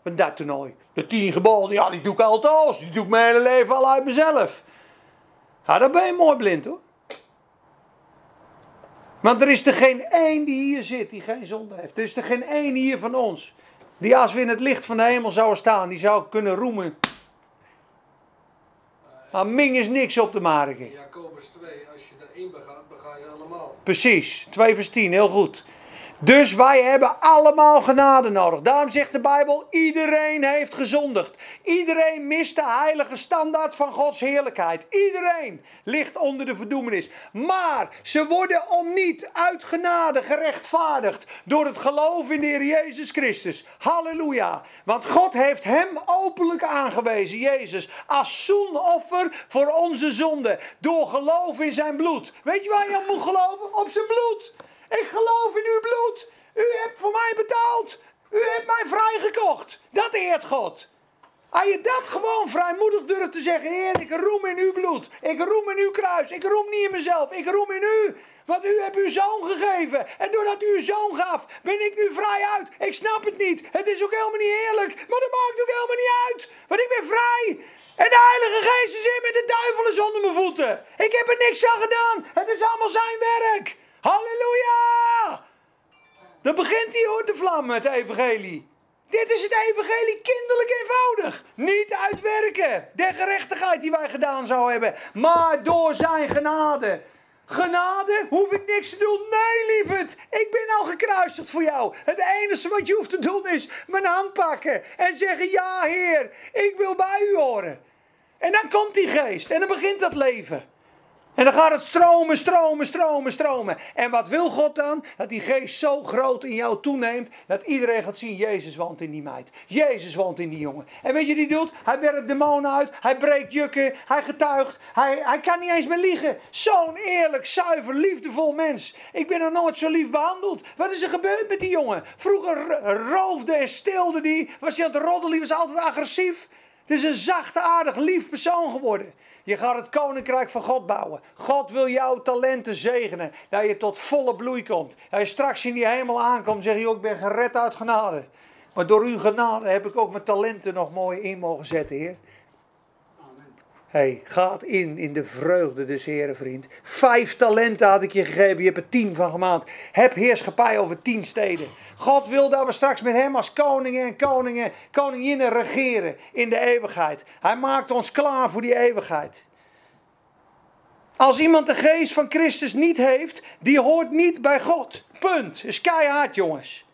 Van dat toernooi. De tien geboden, ja, die doe ik altijd al. Die doe ik mijn hele leven al uit mezelf. Ja, dan ben je mooi blind hoor. Want er is er geen één die hier zit die geen zonde heeft. Er is er geen één hier van ons. Die als we in het licht van de hemel zouden staan, die zou kunnen roemen. Maar Ming is niks op te In maken. Jacobus 2, als je er één begaat, bega je allemaal. Precies, 2 vers 10, heel goed. Dus wij hebben allemaal genade nodig. Daarom zegt de Bijbel: iedereen heeft gezondigd. Iedereen mist de heilige standaard van Gods heerlijkheid. Iedereen ligt onder de verdoemenis. Maar ze worden om niet uit genade gerechtvaardigd door het geloof in de Heer Jezus Christus. Halleluja. Want God heeft hem openlijk aangewezen, Jezus, als zoenoffer voor onze zonde. Door geloof in zijn bloed. Weet je waar je op moet geloven? Op zijn bloed. Ik geloof in uw bloed. U hebt voor mij betaald. U hebt mij vrijgekocht. Dat eert God. Als je dat gewoon vrijmoedig durft te zeggen, Heer, ik roem in uw bloed. Ik roem in uw kruis. Ik roem niet in mezelf. Ik roem in u. Want u hebt uw zoon gegeven. En doordat u uw zoon gaf, ben ik nu vrij uit. Ik snap het niet. Het is ook helemaal niet eerlijk. Maar dat maakt ook helemaal niet uit. Want ik ben vrij. En de Heilige Geest is in me. De duivel is onder mijn voeten. Ik heb er niks aan gedaan. Het is allemaal zijn werk. Halleluja! Dan begint hij hoor te vlammen, het evangelie. Dit is het evangelie kinderlijk eenvoudig. Niet uitwerken. De gerechtigheid die wij gedaan zouden hebben. Maar door zijn genade. Genade, hoef ik niks te doen. Nee, lieverd. Ik ben al gekruisigd voor jou. Het enige wat je hoeft te doen is mijn hand pakken. En zeggen, ja heer, ik wil bij u horen. En dan komt die geest. En dan begint dat leven. En dan gaat het stromen, stromen, stromen, stromen. En wat wil God dan? Dat die geest zo groot in jou toeneemt. Dat iedereen gaat zien, Jezus woont in die meid. Jezus woont in die jongen. En weet je hij doet? Hij werkt demonen uit. Hij breekt jukken. Hij getuigt. Hij, hij kan niet eens meer liegen. Zo'n eerlijk, zuiver, liefdevol mens. Ik ben nog nooit zo lief behandeld. Wat is er gebeurd met die jongen? Vroeger roofde en stilde die. Was hij aan het roddelen? Die was altijd agressief. Het is een zachte, aardig, lief persoon geworden. Je gaat het koninkrijk van God bouwen. God wil jouw talenten zegenen. Dat je tot volle bloei komt. Dat je straks in die hemel aankomt. Zeg je ook, ik ben gered uit genade. Maar door uw genade heb ik ook mijn talenten nog mooi in mogen zetten, Heer. Hey, gaat in in de vreugde des Heren, vriend. Vijf talenten had ik je gegeven, je hebt er tien van gemaakt. Heb heerschappij over tien steden. God wil dat we straks met hem als koningen en koningen, koninginnen regeren in de eeuwigheid. Hij maakt ons klaar voor die eeuwigheid. Als iemand de geest van Christus niet heeft, die hoort niet bij God. Punt. Is keihard, jongens.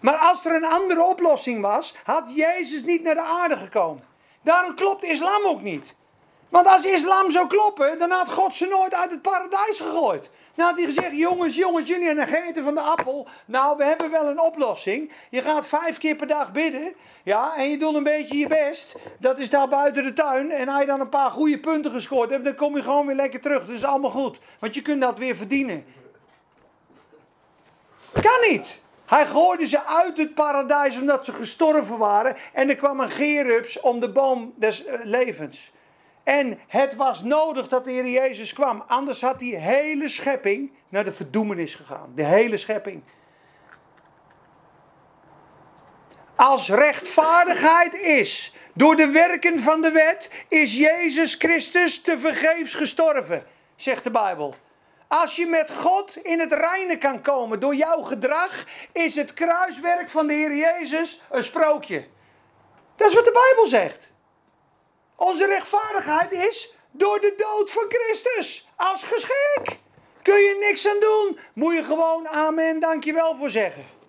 Maar als er een andere oplossing was, had Jezus niet naar de aarde gekomen. Daarom klopt islam ook niet. Want als islam zou kloppen, dan had God ze nooit uit het paradijs gegooid. Dan had hij gezegd, jongens, jongens, jullie gegeten van de appel. Nou, we hebben wel een oplossing. Je gaat vijf keer per dag bidden. Ja, en je doet een beetje je best. Dat is daar buiten de tuin. En als je dan een paar goede punten gescoord hebt, dan kom je gewoon weer lekker terug. Dat is allemaal goed. Want je kunt dat weer verdienen. Kan niet. Hij gooide ze uit het paradijs omdat ze gestorven waren. En er kwam een gerups om de boom des eh, levens. En het was nodig dat de Heer Jezus kwam. Anders had die hele schepping naar de verdoemenis gegaan. De hele schepping. Als rechtvaardigheid is door de werken van de wet, is Jezus Christus te vergeefs gestorven, zegt de Bijbel. Als je met God in het reine kan komen door jouw gedrag, is het kruiswerk van de Heer Jezus een sprookje. Dat is wat de Bijbel zegt. Onze rechtvaardigheid is door de dood van Christus. Als geschik. Kun je niks aan doen. Moet je gewoon amen, dankjewel voor zeggen.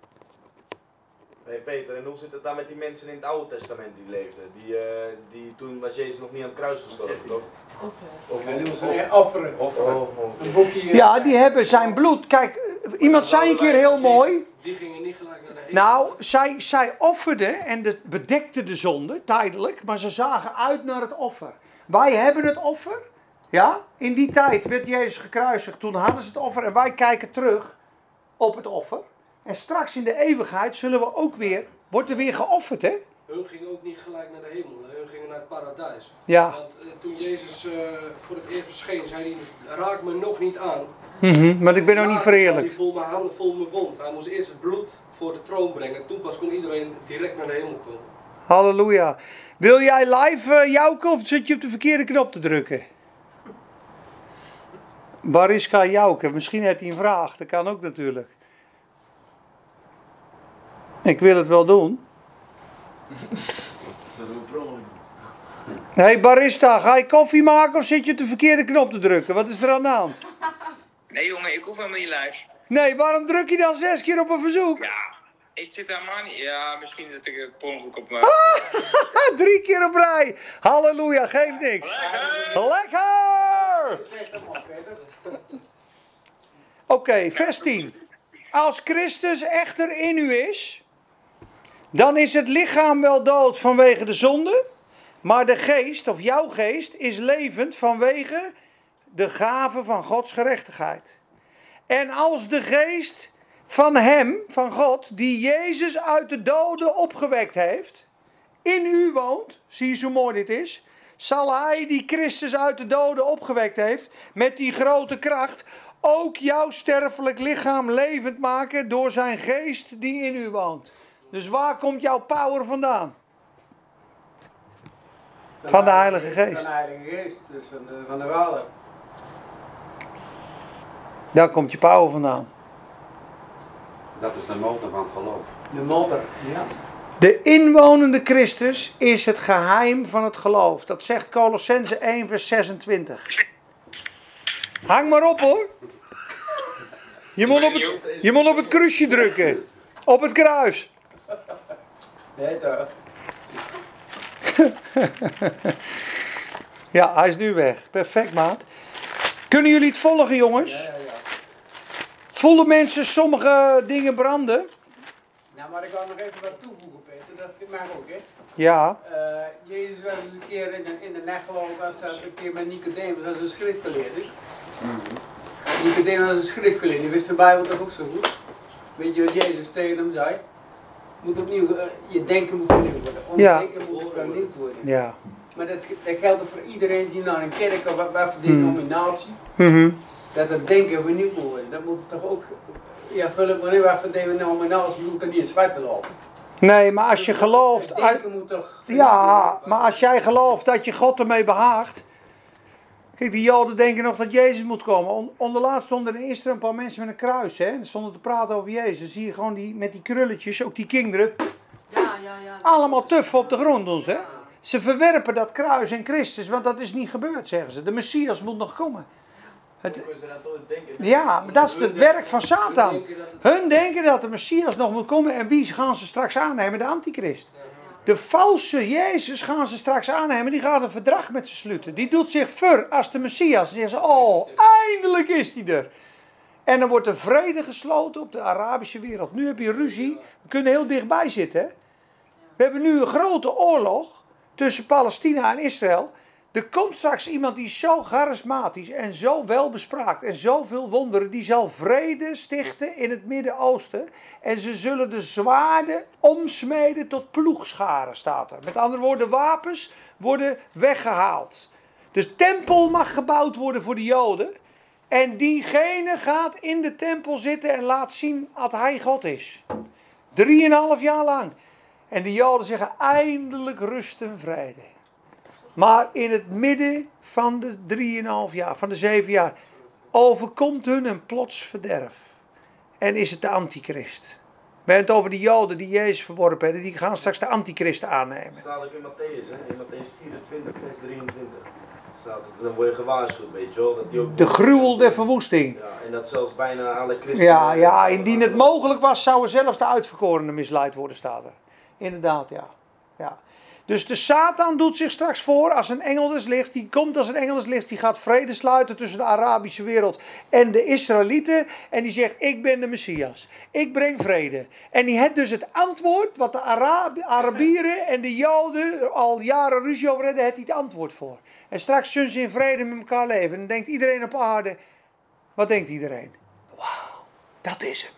Hey Peter, en hoe zit het dan met die mensen in het Oude Testament die leefden? Die, eh, die toen was Jezus nog niet aan het kruis gestorven, toch? Of, moesten offeren. offeren. Oh, oh. Een boekje. Ja, die hebben zijn bloed. Kijk, iemand zei een keer heel mooi. Die gingen niet gelijk naar de hemel. Nou, zij, zij offerden en het bedekte de zonde, tijdelijk, maar ze zagen uit naar het offer. Wij hebben het offer, ja, in die tijd werd Jezus gekruisigd, toen hadden ze het offer en wij kijken terug op het offer. En straks in de eeuwigheid zullen we ook weer, wordt er weer geofferd, hè? Hun gingen ook niet gelijk naar de hemel. Hun gingen naar het paradijs. Ja. Want eh, toen Jezus eh, voor het eerst verscheen, zei hij, raak me nog niet aan. Mhm, maar ik ben nog niet Hij verheerlijkt. voel mijn handen, voel mijn wond. Hij moest eerst het bloed voor de troon brengen. Toen pas kon iedereen direct naar de hemel komen. Halleluja. Wil jij live uh, jouken of zit je op de verkeerde knop te drukken? Bariska jouken, misschien heeft hij een vraag, dat kan ook natuurlijk. Ik wil het wel doen. Hé hey barista, ga je koffie maken of zit je op de verkeerde knop te drukken? Wat is er aan de hand? Nee jongen, ik hoef helemaal niet live. Nee, waarom druk je dan zes keer op een verzoek? Ja, ik zit daar maar niet. Ja, misschien dat ik het ongeluk op mijn... Ah, Drie keer op rij. Halleluja, geeft niks. Lekker! Oké, vers 10. Als Christus echter in u is, dan is het lichaam wel dood vanwege de zonde, maar de geest, of jouw geest, is levend vanwege de gave van Gods gerechtigheid. En als de geest van Hem, van God, die Jezus uit de doden opgewekt heeft, in u woont, zie je hoe mooi dit is, zal Hij die Christus uit de doden opgewekt heeft, met die grote kracht, ook jouw sterfelijk lichaam levend maken door zijn geest die in u woont. Dus waar komt jouw power vandaan? Van de Heilige Geest. Van de Heilige Geest, dus van de, van de Vader. Daar komt je power vandaan. Dat is de motor van het geloof. De motor, ja. De inwonende Christus is het geheim van het geloof. Dat zegt Colossense 1 vers 26. Hang maar op hoor. Je moet op het, je moet op het kruisje drukken. Op het kruis. Nee, toch? Ja, hij is nu weg. Perfect maat. Kunnen jullie het volgen jongens? Ja, ja, ja. Voelen mensen sommige dingen branden? Nou, maar ik wil nog even wat toevoegen, Peter. Dat mag ook, hè. Ja. Eh, Jezus was eens een keer in de, in de nacht ik, was dat een keer met Nicodemus, dat is een schriftgeleerde. Nicodemus was een schriftgeleerde, die wist de Bijbel toch ook zo goed? Weet je wat Jezus tegen hem zei? Moet opnieuw, eh, je denken moet vernieuwd worden. Ons Ja. denken moet vernieuwd worden. Ja. Maar dat, dat geldt voor iedereen die naar een kerk of wat, wat voor Hmm. denominatie, Mhm. dat het denken vernieuwd moet worden. Dat moet toch ook, ja Philip, wanneer wat voor denominatie, je hoeft er niet in zwart te lopen. Nee, maar als je gelooft. Het uit- denken moet toch vernieuwd Ja, maar als jij gelooft dat je God ermee behaagt. Kijk, die Joden denken nog dat Jezus moet komen. On- Onderlaatst stonden in Israël een paar mensen met een kruis. Hè? En stonden te praten over Jezus. Dan zie je gewoon die, met die krulletjes, ook die kinderen. Ja, ja, ja. Allemaal tuf op de grond ons. Hè? Ze verwerpen dat kruis en Christus, want dat is niet gebeurd, zeggen ze. De Messias moet nog komen. Het, Hoe kunnen ze dat ooit denken? ja, maar dat is het werk van Satan. Hun denken dat de Messias nog moet komen. En wie gaan ze straks aannemen? De antichrist. De valse Jezus gaan ze straks aannemen. Die gaat een verdrag met ze sluiten. Die doet zich ver als de Messias. Dan zeggen ze, oh, eindelijk is die er. En dan wordt er vrede gesloten op de Arabische wereld. Nu heb je ruzie. We kunnen heel dichtbij zitten. We hebben nu een grote oorlog tussen Palestina en Israël. Er komt straks iemand die zo charismatisch en zo welbespraakt en zoveel wonderen. Die zal vrede stichten in het Midden-Oosten. En ze zullen de zwaarden omsmeden tot ploegscharen, staat er. Met andere woorden, wapens worden weggehaald. Dus tempel mag gebouwd worden voor de Joden. En diegene gaat in de tempel zitten en laat zien dat hij God is. Drieënhalf jaar lang. En de Joden zeggen eindelijk rust en vrede. Maar in het midden van de drieënhalf jaar, van de zeven jaar, overkomt hun een plots verderf. En is het de antichrist. We hebben het over de Joden die Jezus verworpen hebben. Die gaan straks de antichrist aannemen. staat ook in Matthäus, hè? in Matthäus 24, vers 23. Staat het, dan word je gewaarschuwd, weet je wel. Dat die ook De gruwel der verwoesting. Ja, en dat zelfs bijna alle christenen... Ja, ja, indien het mogelijk was, zouden zelfs de uitverkorenen misleid worden, staat er. Inderdaad, ja. Dus de Satan doet zich straks voor als een engel des lichts. Die komt als een engel des lichts. Die gaat vrede sluiten tussen de Arabische wereld en de Israëlieten. En die zegt, ik ben de Messias. Ik breng vrede. En die heeft dus het antwoord wat de Arab Arabieren en de Joden al jaren ruzie over hebben. het antwoord voor. En straks zullen ze in vrede met elkaar leven. En dan denkt iedereen op aarde, wat denkt iedereen? Wauw, dat is hem.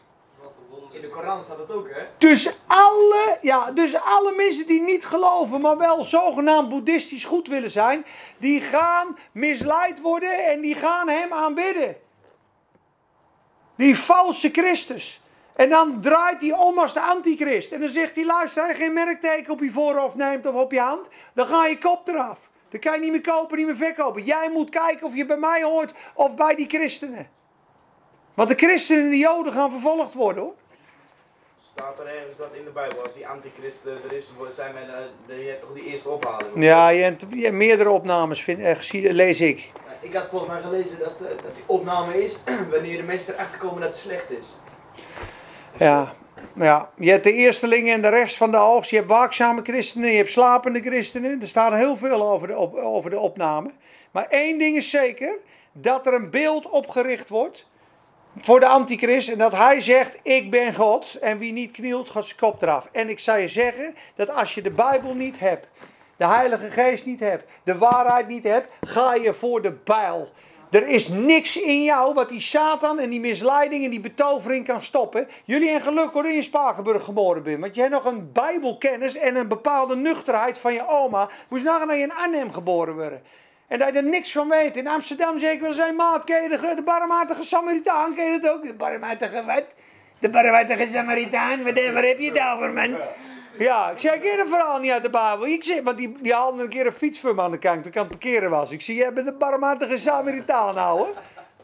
Wat een wonder. In de Koran staat het ook, hè? Dus alle, ja, dus alle mensen die niet geloven, maar wel zogenaamd boeddhistisch goed willen zijn, die gaan misleid worden en die gaan hem aanbidden. Die valse Christus. En dan draait hij om als de antichrist. En dan zegt hij, luister, je geen merkteken op je voorhoofd neemt of op je hand, dan ga je kop eraf. Dan kan je niet meer kopen, niet meer verkopen. Jij moet kijken of je bij mij hoort of bij die christenen. Want de christenen en de joden gaan vervolgd worden hoor. Staat er ergens dat in de Bijbel, als die antichrist er is, zijn men, eh, de- je hebt toch die eerste ophaling? Ja, je hebt, je hebt meerdere opnames vind, eh, zie- lees ik. ik had volgens mij gelezen dat, eh, dat die opname is wanneer de mensen erachter komen dat het slecht is. Ja, ja, je hebt de eerstelingen en de rest van de oogst. Je hebt waakzame christenen, je hebt slapende christenen. Er staat heel veel over de, op, over de opname. Maar één ding is zeker: dat er een beeld opgericht wordt voor de antichrist. En dat hij zegt: Ik ben God. En wie niet knielt, gaat zijn kop eraf. En ik zou je zeggen dat als je de Bijbel niet hebt, de Heilige Geest niet hebt, de waarheid niet hebt, ga je voor de bijl. Er is niks in jou wat die Satan en die misleiding en die betovering kan stoppen. Jullie en geluk hoor in Spakenburg geboren bent. Want je hebt nog een bijbelkennis en een bepaalde nuchterheid van je oma. Moest nagaan dat je in Arnhem geboren worden. En dat je er niks van weet. In Amsterdam ik wel zijn maat, de, de barmhartige Samaritaan, ken dat ook? De barmhartige wat? De barmhartige Samaritaan, wat, waar heb je het over man? Ja, ik zei, ik verhaal niet uit de Bijbel. Ik zeg, want die, die haalde een keer een fiets voor me aan de kant toen ik aan het parkeren was. Ik zie, jij bent een barmhartige Samaritaan hoor.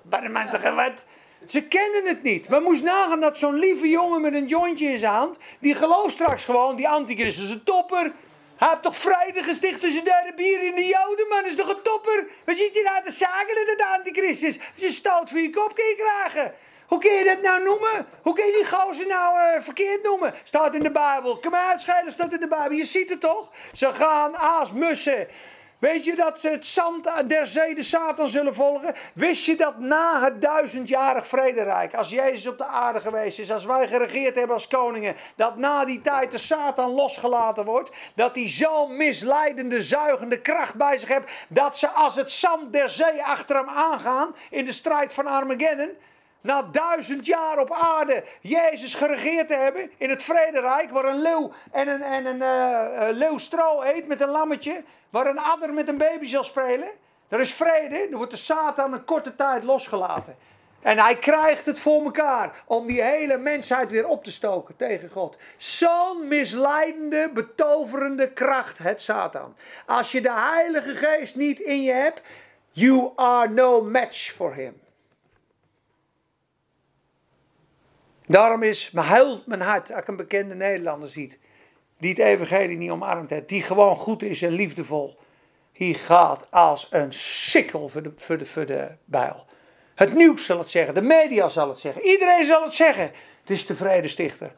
Barmhartige wat? Ze kenden het niet. Maar moest nagaan dat zo'n lieve jongen met een jointje in zijn hand, die gelooft straks gewoon, die antichrist is een topper. Hij heeft toch vrede gesticht tussen de bier in de Joden, man. Is toch een topper? Wat zit je nou te zagen dat het antichrist is? Je stoot voor je kop je krijgen. Hoe kun je dat nou noemen? Hoe kun je die gozer nou eh, verkeerd noemen? Staat in de Bijbel. Kom maar uitschelen, staat in de Bijbel. Je ziet het toch? Ze gaan aas mussen. Weet je dat ze het zand der zee de Satan zullen volgen? Wist je dat na het duizendjarig vrederijk, als Jezus op de aarde geweest is, als wij geregeerd hebben als koningen, dat na die tijd de Satan losgelaten wordt, dat hij zo'n misleidende, zuigende kracht bij zich heeft, dat ze als het zand der zee achter hem aangaan in de strijd van Armageddon, na duizend jaar op aarde Jezus geregeerd te hebben in het vrederijk, waar een leeuw en een, en een eh, eh, leeuw stro eet met een lammetje, waar een adder met een baby zal spelen. Er is vrede, dan wordt de Satan een korte tijd losgelaten. En hij krijgt het voor elkaar om die hele mensheid weer op te stoken tegen God. Zo'n misleidende, betoverende kracht, het Satan. Als je de Heilige Geest niet in je hebt, you are no match for him. Daarom is, me huilt mijn hart als ik een bekende Nederlander ziet. Die het evangelie niet omarmd heeft. Die gewoon goed is en liefdevol. Die gaat als een sikkel voor de, voor de, voor de bijl. Het nieuws zal het zeggen. De media zal het zeggen. Iedereen zal het zeggen. Het is de vredestichter.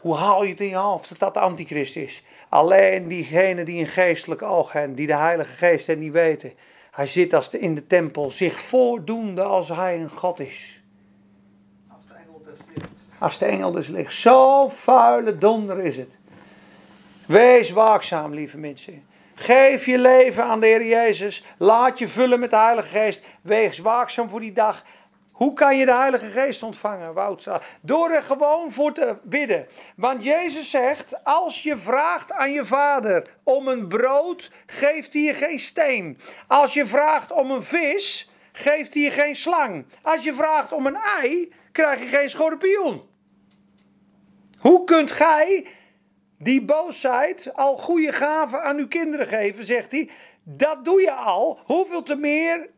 Hoe haal je het in je hoofd dat dat de antichrist is? Alleen diegenen die een geestelijk oog hebben. Die de heilige geest en die weten. Hij zit als in de tempel. Zich voordoende als hij een God is. Als de engel dus ligt. Zo vuile donder is het. Wees waakzaam, lieve mensen. Geef je leven aan de Heer Jezus. Laat je vullen met de Heilige Geest. Wees waakzaam voor die dag. Hoe kan je de Heilige Geest ontvangen, Wout? Door er gewoon voor te bidden. Want Jezus zegt: Als je vraagt aan je vader om een brood, geeft hij je geen steen. Als je vraagt om een vis, geeft hij je geen slang. Als je vraagt om een ei, krijg je geen schorpioen. Hoe kunt gij die boosheid al goede gaven aan uw kinderen geven, zegt hij. Dat doe je al. Hoeveel te meer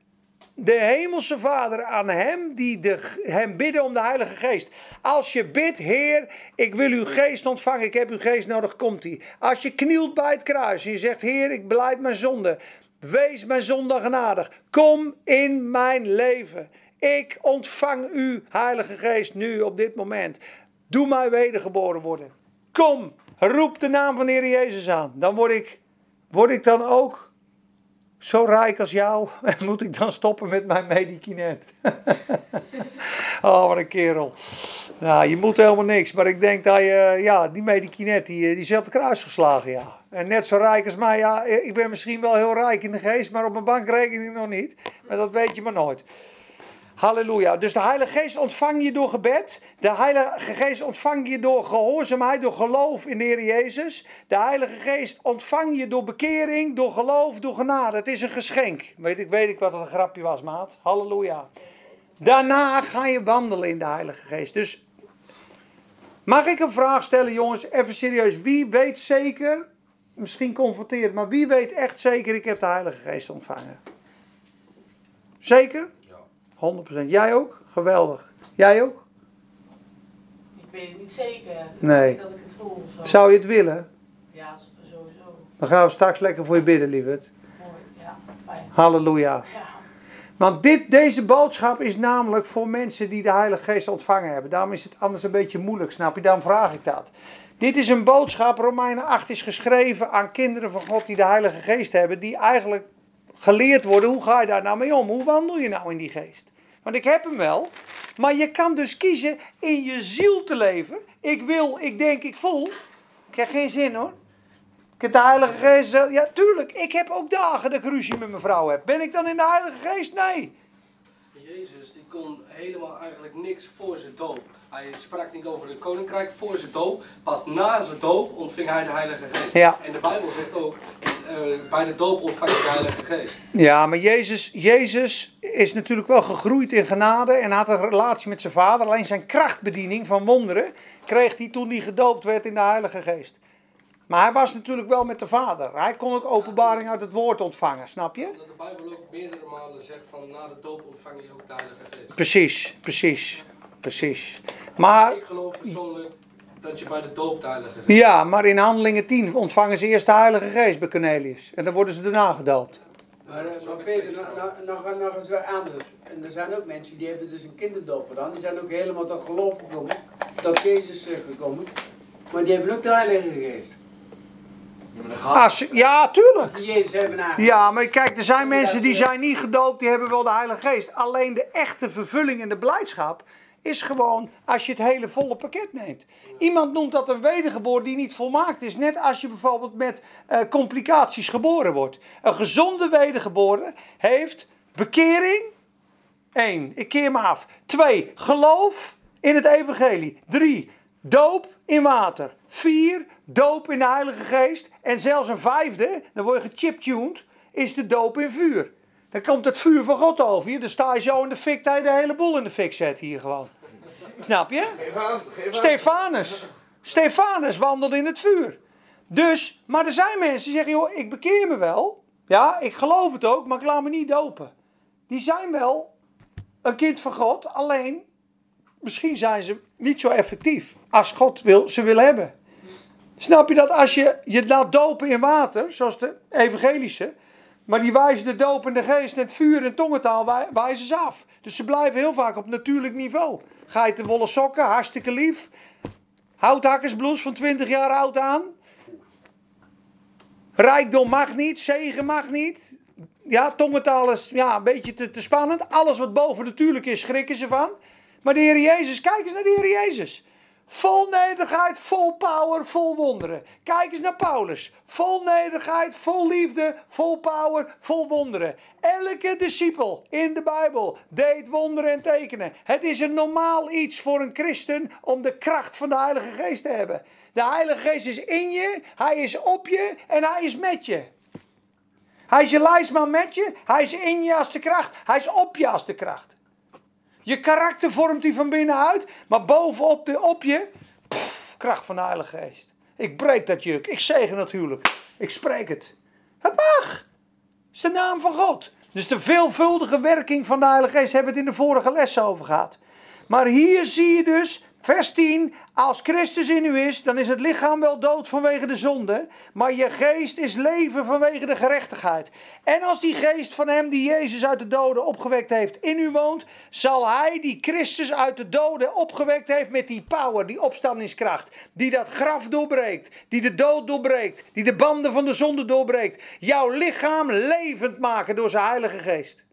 de hemelse Vader aan hem die de, hem bidden om de Heilige Geest. Als je bidt, Heer, ik wil uw geest ontvangen, ik heb uw geest nodig, komt hij. Als je knielt bij het kruis en je zegt, Heer, ik beleid mijn zonde. Wees mijn zonde genadig. Kom in mijn leven. Ik ontvang u, Heilige Geest, nu op dit moment. Doe mij wedergeboren worden. Kom, roep de naam van de Heer Jezus aan. Dan word ik, word ik dan ook zo rijk als jou. En moet ik dan stoppen met mijn medikinet? oh, wat een kerel. Nou, je moet helemaal niks. Maar ik denk dat je, ja, die medikinet, die, die is op de kruis geslagen, ja. En net zo rijk als mij, ja, ik ben misschien wel heel rijk in de geest, maar op mijn bankrekening nog niet. Maar dat weet je maar nooit. Halleluja. Dus de Heilige Geest ontvang je door gebed. De Heilige Geest ontvang je door gehoorzaamheid, door geloof in de Heer Jezus. De Heilige Geest ontvang je door bekering, door geloof, door genade. Het is een geschenk. Weet ik, weet ik wat een grapje was, maat. Halleluja. Daarna ga je wandelen in de Heilige Geest. Dus mag ik een vraag stellen, jongens? Even serieus. Wie weet zeker, misschien confronteerd, maar wie weet echt zeker, ik heb de Heilige Geest ontvangen? Zeker? 100%. Jij ook? Geweldig. Jij ook? Ik weet het niet zeker. Ik dat ik het voel zo. Zou je het willen? Ja, sowieso. Dan gaan we straks lekker voor je bidden, lieverd. Mooi. Ja, fijn. Halleluja. Ja. Want dit, deze boodschap is namelijk voor mensen die de Heilige Geest ontvangen hebben. Daarom is het anders een beetje moeilijk, snap je? Daarom vraag ik dat. Dit is een boodschap, Romeinen 8 is geschreven aan kinderen van God die de Heilige Geest hebben. Die eigenlijk geleerd worden, hoe ga je daar nou mee om? Hoe wandel je nou in die geest? Want ik heb hem wel, maar je kan dus kiezen in je ziel te leven. Ik wil, ik denk, ik voel. Ik heb geen zin hoor. Ik heb de Heilige Geest. Ja, tuurlijk. Ik heb ook dagen dat ik ruzie met mijn vrouw heb. Ben ik dan in de Heilige Geest? Nee. Jezus die kon helemaal eigenlijk niks voor zijn doop. Hij sprak niet over het koninkrijk voor zijn doop. Pas na zijn doop ontving hij de Heilige Geest. Ja. En de Bijbel zegt ook, eh, bij de doop ontvang je de Heilige Geest. Ja, maar Jezus, Jezus is natuurlijk wel gegroeid in genade en had een relatie met zijn vader. Alleen zijn krachtbediening van wonderen kreeg hij toen hij gedoopt werd in de Heilige Geest. Maar hij was natuurlijk wel met de vader. Hij kon ook openbaring uit het woord ontvangen, snap je? Omdat de Bijbel ook meerdere malen zegt van na de doop ontvang je ook de Heilige Geest. Precies, precies, precies. Maar Ik geloof persoonlijk dat je bij de doop de Heilige Geest ja, maar in Handelingen 10 ontvangen ze eerst de Heilige Geest bij Cornelius. En dan worden ze daarna gedoopt. Maar, eh, maar Peter, nog, nog, nog, eens wat anders. En er zijn ook mensen die hebben dus een kinderdoop gedaan. Die zijn ook helemaal tot geloof gekomen. Tot Jezus eh, gekomen. Maar die hebben ook de Heilige Geest. Ja, maar dan gaat Ah, ze- ja, tuurlijk. Die Jezus hebben. Ja, maar kijk, er zijn mensen die zijn niet gedoopt, die hebben wel de Heilige Geest. Alleen de echte vervulling en de blijdschap is gewoon als je het hele volle pakket neemt. Iemand noemt dat een wedergeboorte die niet volmaakt is. Net als je bijvoorbeeld met eh, complicaties geboren wordt. Een gezonde wedergeboorte heeft bekering. één, ik keer me af. Twee, geloof in het evangelie. Drie, doop in water. Vier, doop in de Heilige Geest. En zelfs een vijfde, dan word je gechiptuned, is de doop in vuur. Dan komt het vuur van God over je. Dan sta je zo in de fik dat je de hele boel in de fik zet hier gewoon. Snap je? Geef aan. Stefanus. Stefanus wandelde in het vuur. Dus, maar er zijn mensen die zeggen, joh, ik bekeer me wel. Ja, ik geloof het ook, maar ik laat me niet dopen. Die zijn wel een kind van God, alleen misschien zijn ze niet zo effectief als God wil, ze willen hebben. Snap je dat als je je laat dopen in water, zoals de evangelische, maar die wijzen de doop in de geest en het vuur en tongentaal wij- wijzen ze af. Dus ze blijven heel vaak op natuurlijk niveau. Geitenwolle sokken, hartstikke lief. Houthakkersblouse van 20 jaar oud aan. Rijkdom mag niet, zegen mag niet. Ja, tongentaal is ja, een beetje te, te spannend. Alles wat boven natuurlijk is, schrikken ze van. Maar de Heer Jezus, kijk eens naar de Heer Jezus. Vol nederigheid, vol power, vol wonderen. Kijk eens naar Paulus. Vol nederigheid, vol liefde, vol power, vol wonderen. Elke discipel in de Bijbel deed wonderen en tekenen. Het is een normaal iets voor een christen om de kracht van de Heilige Geest te hebben. De Heilige Geest is in je, hij is op je en hij is met je. Hij is je lijstman met je, hij is in je als de kracht, hij is op je als de kracht. Je karakter vormt hij van binnenuit, maar bovenop de, op je, kracht van de Heilige Geest. Ik breek dat juk, ik zegen het huwelijk, ik spreek het. Het mag. Het is de naam van God. Dus de veelvuldige werking van de Heilige Geest hebben we het in de vorige les over gehad. Maar hier zie je dus, vers 10, als Christus in u is, dan is het lichaam wel dood vanwege de zonde, maar je geest is leven vanwege de gerechtigheid. En als die geest van hem die Jezus uit de doden opgewekt heeft in u woont, zal hij die Christus uit de doden opgewekt heeft met die power, die opstandingskracht, die dat graf doorbreekt, die de dood doorbreekt, die de banden van de zonde doorbreekt, jouw lichaam levend maken door zijn Heilige Geest.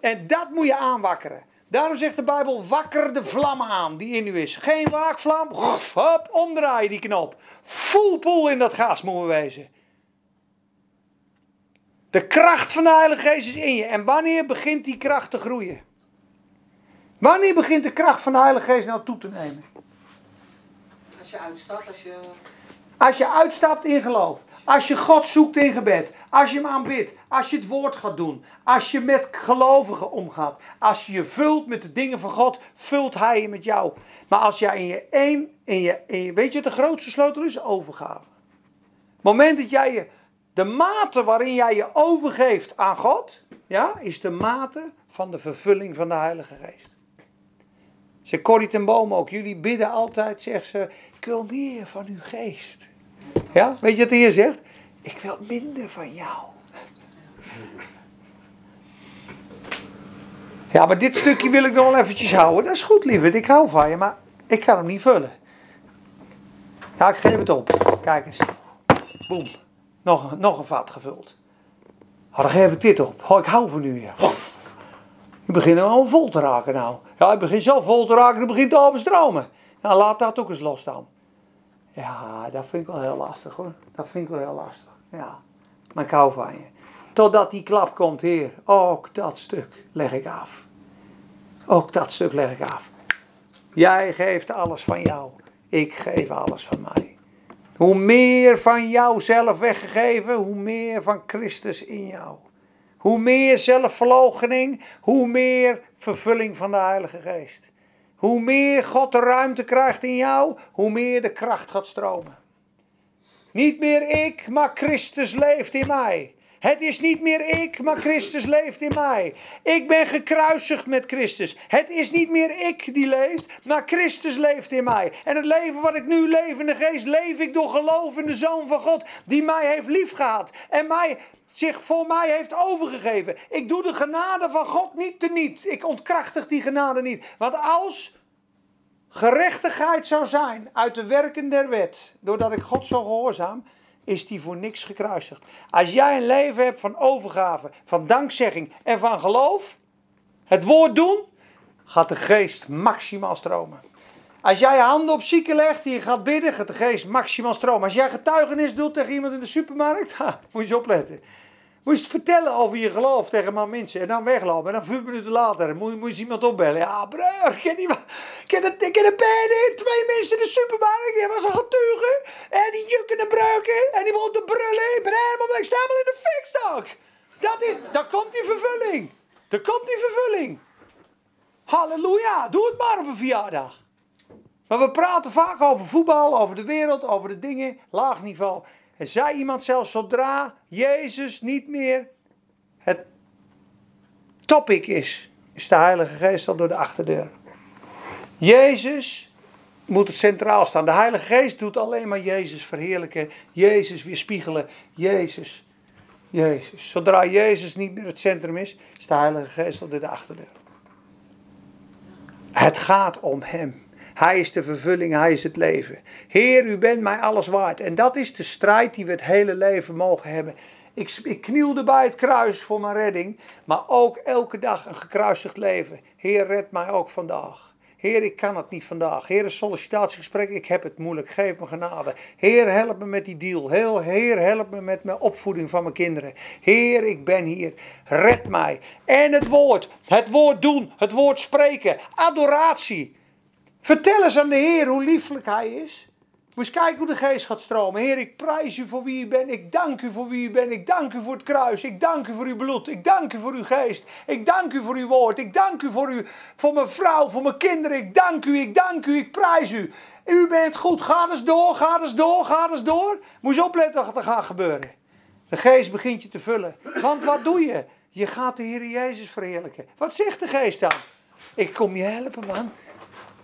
En dat moet je aanwakkeren. Daarom zegt de Bijbel, wakker de vlam aan die in u is. Geen waakvlam, hop, omdraaien die knop. Full pool in dat gas moeten we wezen. De kracht van de Heilige Geest is in je. En wanneer begint die kracht te groeien? Wanneer begint de kracht van de Heilige Geest nou toe te nemen? Als je uitstapt, als je... Als je uitstapt in geloof. Als je God zoekt in gebed. Als je hem aanbidt. Als je het woord gaat doen. Als je met gelovigen omgaat. Als je je vult met de dingen van God. Vult hij je met jou. Maar als jij in je één. In je, weet je de grootste sleutel is? Overgave. Het moment dat jij je. De mate waarin jij je overgeeft aan God. Ja, is de mate van de vervulling van de Heilige Geest. Ze Corrie ten Boom ook. Jullie bidden altijd, zegt ze. Ik wil meer van uw geest. Ja, weet je wat de Heer zegt? Ik wil minder van jou. Ja, maar dit stukje wil ik nog wel eventjes houden. Dat is goed, lieverd. Ik hou van je, maar ik kan hem niet vullen. Ja, ik geef het op. Kijk eens. Boem. Nog, nog een vat gevuld. Oh, dan geef ik dit op. Oh, ik hou van u. Ja. Je begint al vol te raken nou. Ja, je begint zo vol te raken, dan begint te overstromen. Nou, laat dat ook eens los dan. Ja, dat vind ik wel heel lastig hoor. Dat vind ik wel heel lastig. Ja, maar ik hou van je. Totdat die klap komt, Heer. Ook dat stuk leg ik af. Ook dat stuk leg ik af. Jij geeft alles van jou. Ik geef alles van mij. Hoe meer van jou zelf weggegeven, hoe meer van Christus in jou. Hoe meer zelfverloochening, hoe meer vervulling van de Heilige Geest. Hoe meer God de ruimte krijgt in jou, hoe meer de kracht gaat stromen. Niet meer ik, maar Christus leeft in mij. Het is niet meer ik, maar Christus leeft in mij. Ik ben gekruisigd met Christus. Het is niet meer ik die leeft, maar Christus leeft in mij. En het leven wat ik nu leef in de geest, leef ik door geloof in de Zoon van God, die mij heeft liefgehad. En mij, zich voor mij heeft overgegeven. Ik doe de genade van God niet teniet. Ik ontkrachtig die genade niet. Want als gerechtigheid zou zijn uit de werken der wet, doordat ik God zo gehoorzaam, is die voor niks gekruisigd. Als jij een leven hebt van overgave, van dankzegging en van geloof, het woord doen, gaat de geest maximaal stromen. Als jij je handen op zieken legt en je gaat bidden, gaat de geest maximaal stromen. Als jij getuigenis doet tegen iemand in de supermarkt, moet je eens opletten. Moet je vertellen over je geloof tegen maar mensen en dan weglopen. En dan vijf minuten later moet, je iemand opbellen. Ja, broer, ik ken die ik een bijna twee mensen in de supermarkt. Die was een getuige. En die jukken en breuken. En die begon te brullen. Ik ben helemaal, ik sta helemaal in de fikstok. Dat is, daar komt die vervulling. Daar komt die vervulling. Halleluja, doe het maar op een verjaardag. Maar we praten vaak over voetbal, over de wereld, over de dingen, laag niveau. En zei iemand zelfs, zodra Jezus niet meer het topic is, is de Heilige Geest al door de achterdeur. Jezus moet het centraal staan. De Heilige Geest doet alleen maar Jezus verheerlijken, Jezus weerspiegelen, Jezus, Jezus. Zodra Jezus niet meer het centrum is, is de Heilige Geest al door de achterdeur. Het gaat om Hem. Hij is de vervulling, Hij is het leven. Heer, u bent mij alles waard. En dat is de strijd die we het hele leven mogen hebben. Ik, ik knielde bij het kruis voor mijn redding, maar ook elke dag een gekruisigd leven. Heer, red mij ook vandaag. Heer, ik kan het niet vandaag. Heer, een sollicitatiegesprek, ik heb het moeilijk. Geef me genade. Heer, help me met die deal. Heer, help me met mijn opvoeding van mijn kinderen. Heer, ik ben hier. Red mij. En het woord. Het woord doen. Het woord spreken. Adoratie. Vertel eens aan de Heer hoe lieflijk Hij is. Eens kijken hoe de geest gaat stromen. Heer, ik prijs u voor wie u bent. Ik dank u voor wie u bent. Ik dank u voor het kruis. Ik dank u voor uw bloed. Ik dank u voor uw geest. Ik dank u voor uw woord. Ik dank u voor, u, voor mijn vrouw, voor mijn kinderen. Ik dank u, ik dank u, ik prijs u. U bent goed. Ga eens door, ga eens door, ga eens door. Moet je opletten wat er gaat gebeuren. De geest begint je te vullen. Want wat doe je? Je gaat de Heer Jezus verheerlijken. Wat zegt de geest dan? Ik kom je helpen, man.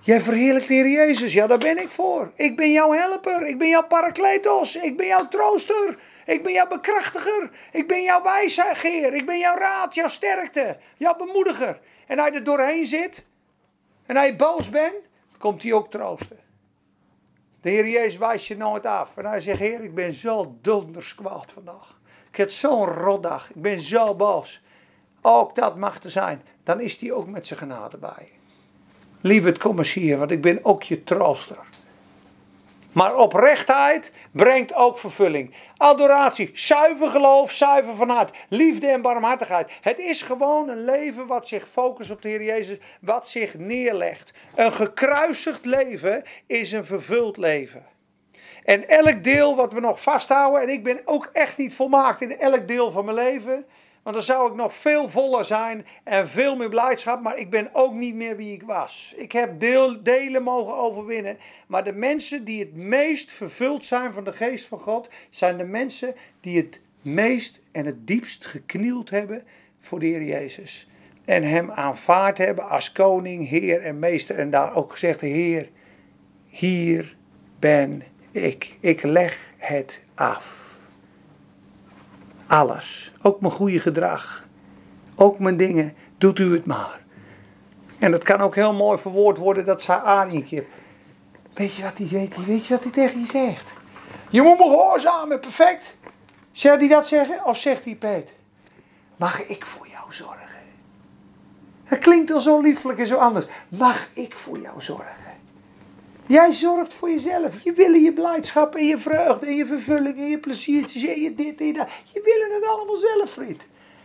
Jij verheerlijkt de Heer Jezus. Ja, daar ben ik voor. Ik ben jouw helper. Ik ben jouw parakletos. Ik ben jouw trooster. Ik ben jouw bekrachtiger. Ik ben jouw wijsgeer. Ik ben jouw raad, jouw sterkte, jouw bemoediger. En je er doorheen zit en hij boos bent, komt hij ook troosten. De Heer Jezus wijst je nooit af. En hij zegt, Heer, ik ben zo donders kwaad vandaag. Ik heb zo'n rotdag. Ik ben zo boos. Ook dat mag er zijn. Dan is hij ook met zijn genade bij. Lieverd, kom eens hier, want ik ben ook je trooster. Maar oprechtheid brengt ook vervulling. Adoratie, zuiver geloof, zuiver van hart. Liefde en barmhartigheid. Het is gewoon een leven wat zich focust op de Heer Jezus, wat zich neerlegt. Een gekruisigd leven is een vervuld leven. En elk deel wat we nog vasthouden, en ik ben ook echt niet volmaakt in elk deel van mijn leven, want dan zou ik nog veel voller zijn en veel meer blijdschap, maar ik ben ook niet meer wie ik was. Ik heb deel, delen mogen overwinnen, maar de mensen die het meest vervuld zijn van de geest van God, zijn de mensen die het meest en het diepst geknield hebben voor de Heer Jezus. En Hem aanvaard hebben als koning, Heer en meester. En daar ook gezegd, Heer, hier ben ik. Ik leg het af. Alles. Ook mijn goede gedrag. Ook mijn dingen. Doet u het maar. En dat kan ook heel mooi verwoord worden dat zij Ariënkip. Weet je wat hij weet? Weet je wat hij tegen je zegt? Je moet me gehoorzamen, perfect. Zal hij dat zeggen? Of zegt hij, Peet, mag ik voor jou zorgen? Het klinkt al zo lieflijk en zo anders. Mag ik voor jou zorgen? Jij zorgt voor jezelf. Je wil je blijdschap en je vreugde en je vervulling en je pleziertjes en je dit en je dat. Je wil het allemaal zelf, vriend.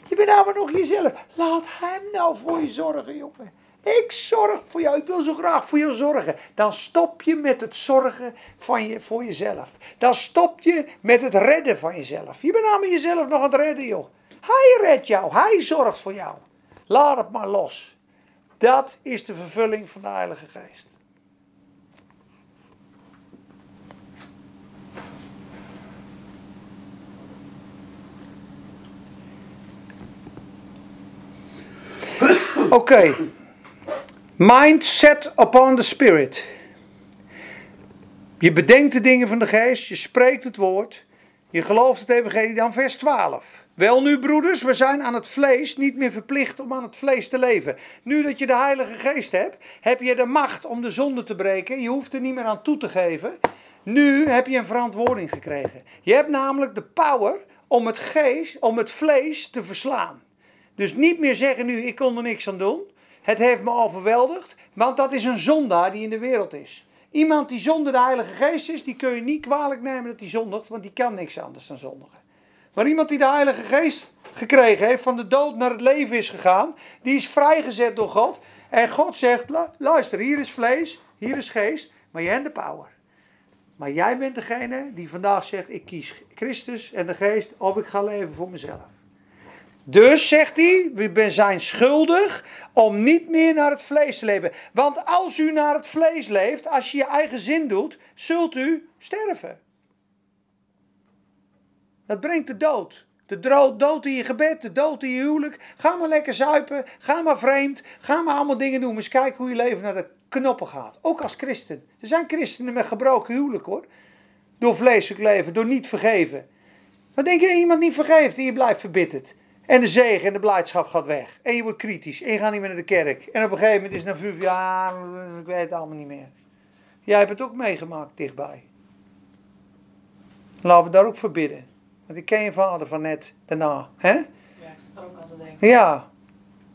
Je bent maar nog jezelf. Laat hem nou voor je zorgen, jongen. Ik zorg voor jou. Ik wil zo graag voor jou zorgen. Dan stop je met het zorgen van je, voor jezelf. Dan stop je met het redden van jezelf. Je bent namelijk jezelf nog aan het redden, joh. Hij redt jou. Hij zorgt voor jou. Laat het maar los. Dat is de vervulling van de Heilige Geest. Oké. Mind set upon the spirit. Je bedenkt de dingen van de geest, je spreekt het woord, je gelooft het evangelie, dan vers 12. Wel nu broeders, we zijn aan het vlees niet meer verplicht om aan het vlees te leven. Nu dat je de Heilige Geest hebt, heb je de macht om de zonde te breken. Je hoeft er niet meer aan toe te geven. Nu heb je een verantwoording gekregen. Je hebt namelijk de power om het, geest, om het vlees te verslaan. Dus niet meer zeggen nu, ik kon er niks aan doen. Het heeft me overweldigd, want dat is een zondaar die in de wereld is. Iemand die zonder de Heilige Geest is, die kun je niet kwalijk nemen dat hij zondigt, want die kan niks anders dan zondigen. Maar iemand die de Heilige Geest gekregen heeft, van de dood naar het leven is gegaan, die is vrijgezet door God. En God zegt, luister, hier is vlees, hier is geest, maar je hebt de power. Maar jij bent degene die vandaag zegt, ik kies Christus en de geest, of ik ga leven voor mezelf. Dus zegt hij, we zijn schuldig om niet meer naar het vlees te leven. Want als u naar het vlees leeft, als je je eigen zin doet, zult u sterven. Dat brengt de dood. De dood in je gebed, de dood in je huwelijk. Ga maar lekker zuipen, ga maar vreemd, ga maar allemaal dingen doen. eens kijken hoe je leven naar de knoppen gaat. Ook als christen. Er zijn christenen met gebroken huwelijk hoor. Door vleeselijk leven, door niet vergeven. Wat denk je, iemand niet vergeeft en je blijft verbitterd. En de zegen en de blijdschap gaat weg. En je wordt kritisch. En je gaat niet meer naar de kerk. En op een gegeven moment is het na vijf jaar, ik weet het allemaal niet meer. Jij hebt het ook meegemaakt dichtbij. Laten we daar ook voor bidden. Want ik ken je vader van net daarna. Hè? Ja, ik zit er ook aan te denken. Ja.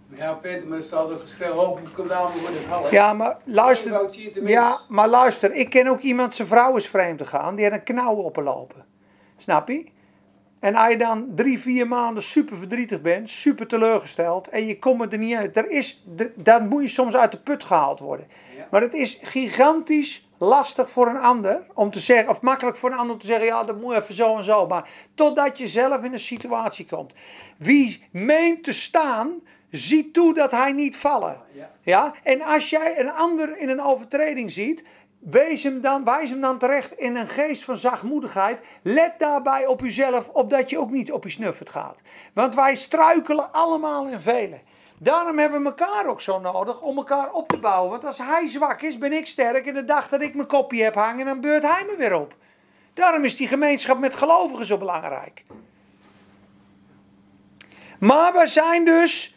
Ja, Peter, maar ze hadden geschreven, hoop het komt allemaal met het half. Ja, maar luister. Ja, maar luister. Ik ken ook iemand, zijn vrouw is vreemd gegaan. Die had een knauw opgelopen. Snap je? En als je dan drie, vier maanden super verdrietig bent, super teleurgesteld en je komt er niet uit, er is, dan moet je soms uit de put gehaald worden. Maar het is gigantisch lastig voor een ander om te zeggen, of makkelijk voor een ander om te zeggen, ja dat moet even zo en zo. Maar totdat je zelf in een situatie komt. Wie meent te staan, ziet toe dat hij niet vallen. Ja? En als jij een ander in een overtreding ziet, Wees hem dan, wijs hem dan terecht in een geest van zachtmoedigheid. Let daarbij op uzelf, opdat je ook niet op je snuffert gaat. Want wij struikelen allemaal in velen. Daarom hebben we elkaar ook zo nodig om elkaar op te bouwen. Want als hij zwak is, ben ik sterk. En de dag dat ik mijn kopje heb hangen, dan beurt hij me weer op. Daarom is die gemeenschap met gelovigen zo belangrijk. Maar we zijn dus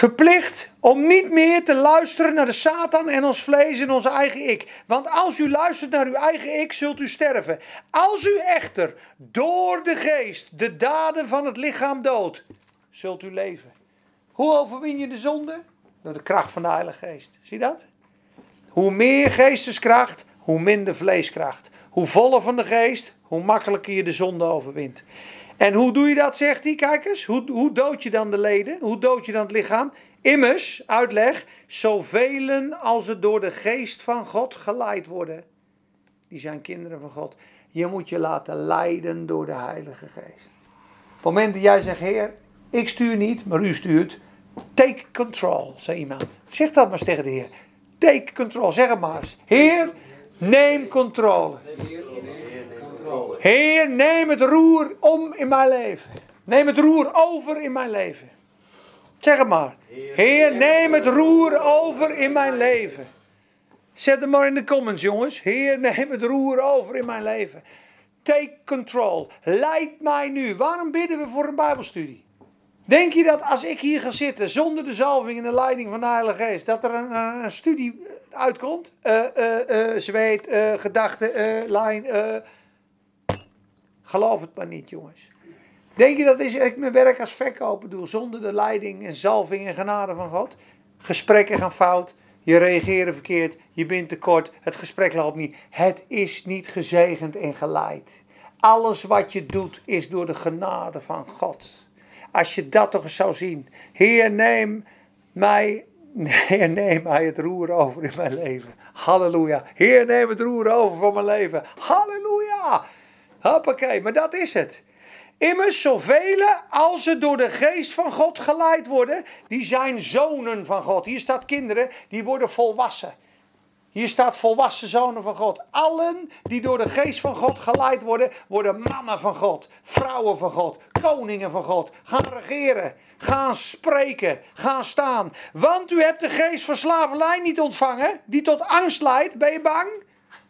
Verplicht om niet meer te luisteren naar de Satan en ons vlees en onze eigen ik. Want als u luistert naar uw eigen ik, zult u sterven. Als u echter door de geest de daden van het lichaam doodt, zult u leven. Hoe overwin je de zonde? Door de kracht van de Heilige Geest. Zie dat? Hoe meer geesteskracht, hoe minder vleeskracht. Hoe voller van de geest, hoe makkelijker je de zonde overwint. En hoe doe je dat, zegt hij? Kijk eens, hoe, hoe dood je dan de leden? Hoe dood je dan het lichaam? Immers, uitleg, zoveel als het door de geest van God geleid worden. Die zijn kinderen van God. Je moet je laten leiden door de Heilige Geest. Op het moment dat jij zegt, Heer, ik stuur niet, maar u stuurt. Take control, zei iemand. Zeg dat maar eens tegen de Heer. Take control, zeg het maar eens. Heer, neem controle. Heer, neem het roer om in mijn leven. Neem het roer over in mijn leven. Zeg het maar. Heer, neem het roer over in mijn leven. Zet het maar in de comments, jongens. Heer, neem het roer over in mijn leven. Take control. Leid mij nu. Waarom bidden we voor een Bijbelstudie? Denk je dat als ik hier ga zitten zonder de zalving en de leiding van de Heilige Geest, dat er een, een, een studie uitkomt? Eh eh eh zweet, gedachten, lijn. Geloof het maar niet, jongens. Denk je dat is, ik mijn werk als verkoper doe zonder de leiding en zalving en genade van God? Gesprekken gaan fout, je reageert verkeerd, je bent tekort, het gesprek loopt niet. Het is niet gezegend en geleid. Alles wat je doet is door de genade van God. Als je dat toch eens zou zien. Heer, neem mij, Heer, neem mij het roer over in mijn leven. Halleluja. Heer, neem het roer over van mijn leven. Halleluja. Hoppakee, maar dat is het. Immers, zoveel als ze door de geest van God geleid worden, die zijn zonen van God. Hier staat kinderen, die worden volwassen. Hier staat volwassen zonen van God. Allen die door de geest van God geleid worden, worden mannen van God, vrouwen van God, koningen van God. Gaan regeren, gaan spreken, gaan staan. Want u hebt de geest van slavernij niet ontvangen, die tot angst leidt. Ben je bang?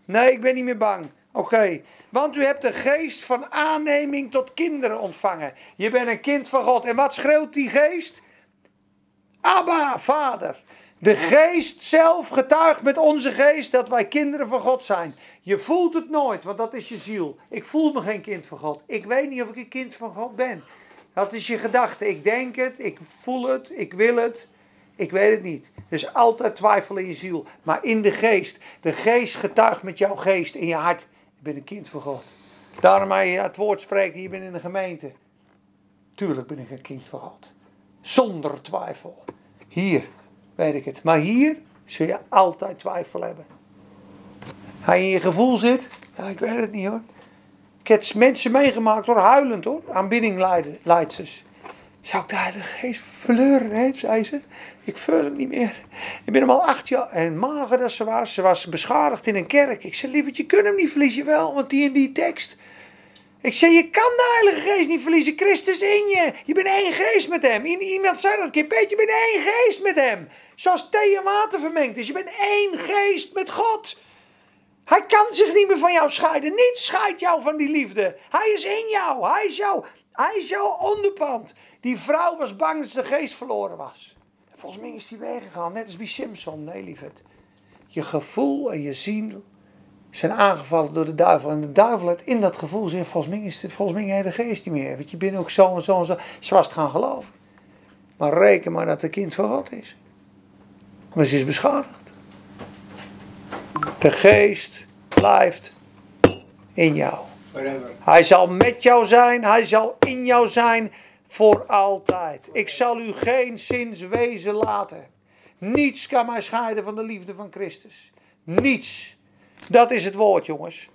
Nee, ik ben niet meer bang. Oké. Want u hebt de geest van aanneming tot kinderen ontvangen. Je bent een kind van God. En wat schreeuwt die geest? Abba, vader. De geest zelf getuigt met onze geest dat wij kinderen van God zijn. Je voelt het nooit, want dat is je ziel. Ik voel me geen kind van God. Ik weet niet of ik een kind van God ben. Dat is je gedachte. Ik denk het, ik voel het, ik wil het. Ik weet het niet. Is altijd twijfel in je ziel. Maar in de geest. De geest getuigt met jouw geest in je hart. Je bent een kind van God. Daarom je het woord spreekt, bent in de gemeente. Tuurlijk ben ik een kind van God. Zonder twijfel. Hier weet ik het. Maar hier zul je altijd twijfel hebben. Hij in je gevoel zit, ja, ik weet het niet hoor. Ik heb mensen meegemaakt hoor, huilend hoor, aanbiddingleidsters. Zou ik de Heilige Geest verleuren, hè, zei ze. Ik voel het niet meer. Ik ben hem al acht jaar. En mager dat ze was. Ze was beschadigd in een kerk. Ik zei, lieverd, je kunt hem niet verliezen wel, want die in die tekst. Ik zei, je kan de Heilige Geest niet verliezen. Christus in je. Je bent één geest met hem. Iemand zei dat keer, Peet, je bent één geest met hem. Zoals thee en water vermengd is. Je bent één geest met God. Hij kan zich niet meer van jou scheiden. Niets scheidt jou van die liefde. Hij is in jou. Hij is, jou, hij is jouw onderpand. Die vrouw was bang dat ze de geest verloren was. Volgens mij is die weggegaan, net als bij Simpson. Nee, lieverd. Je gevoel en je ziel zijn aangevallen door de duivel. En de duivel heeft in dat gevoel zegt, volgens mij is het volgens mij de geest niet meer. Want je bent ook zo en zo en zo. Ze was het gaan geloven. Maar reken maar dat het kind van God is. Maar ze is beschadigd. De geest blijft in jou. Forever. Hij zal met jou zijn, hij zal in jou zijn voor altijd. Ik zal u geen zins wezen laten. Niets kan mij scheiden van de liefde van Christus. Niets. Dat is het woord, jongens.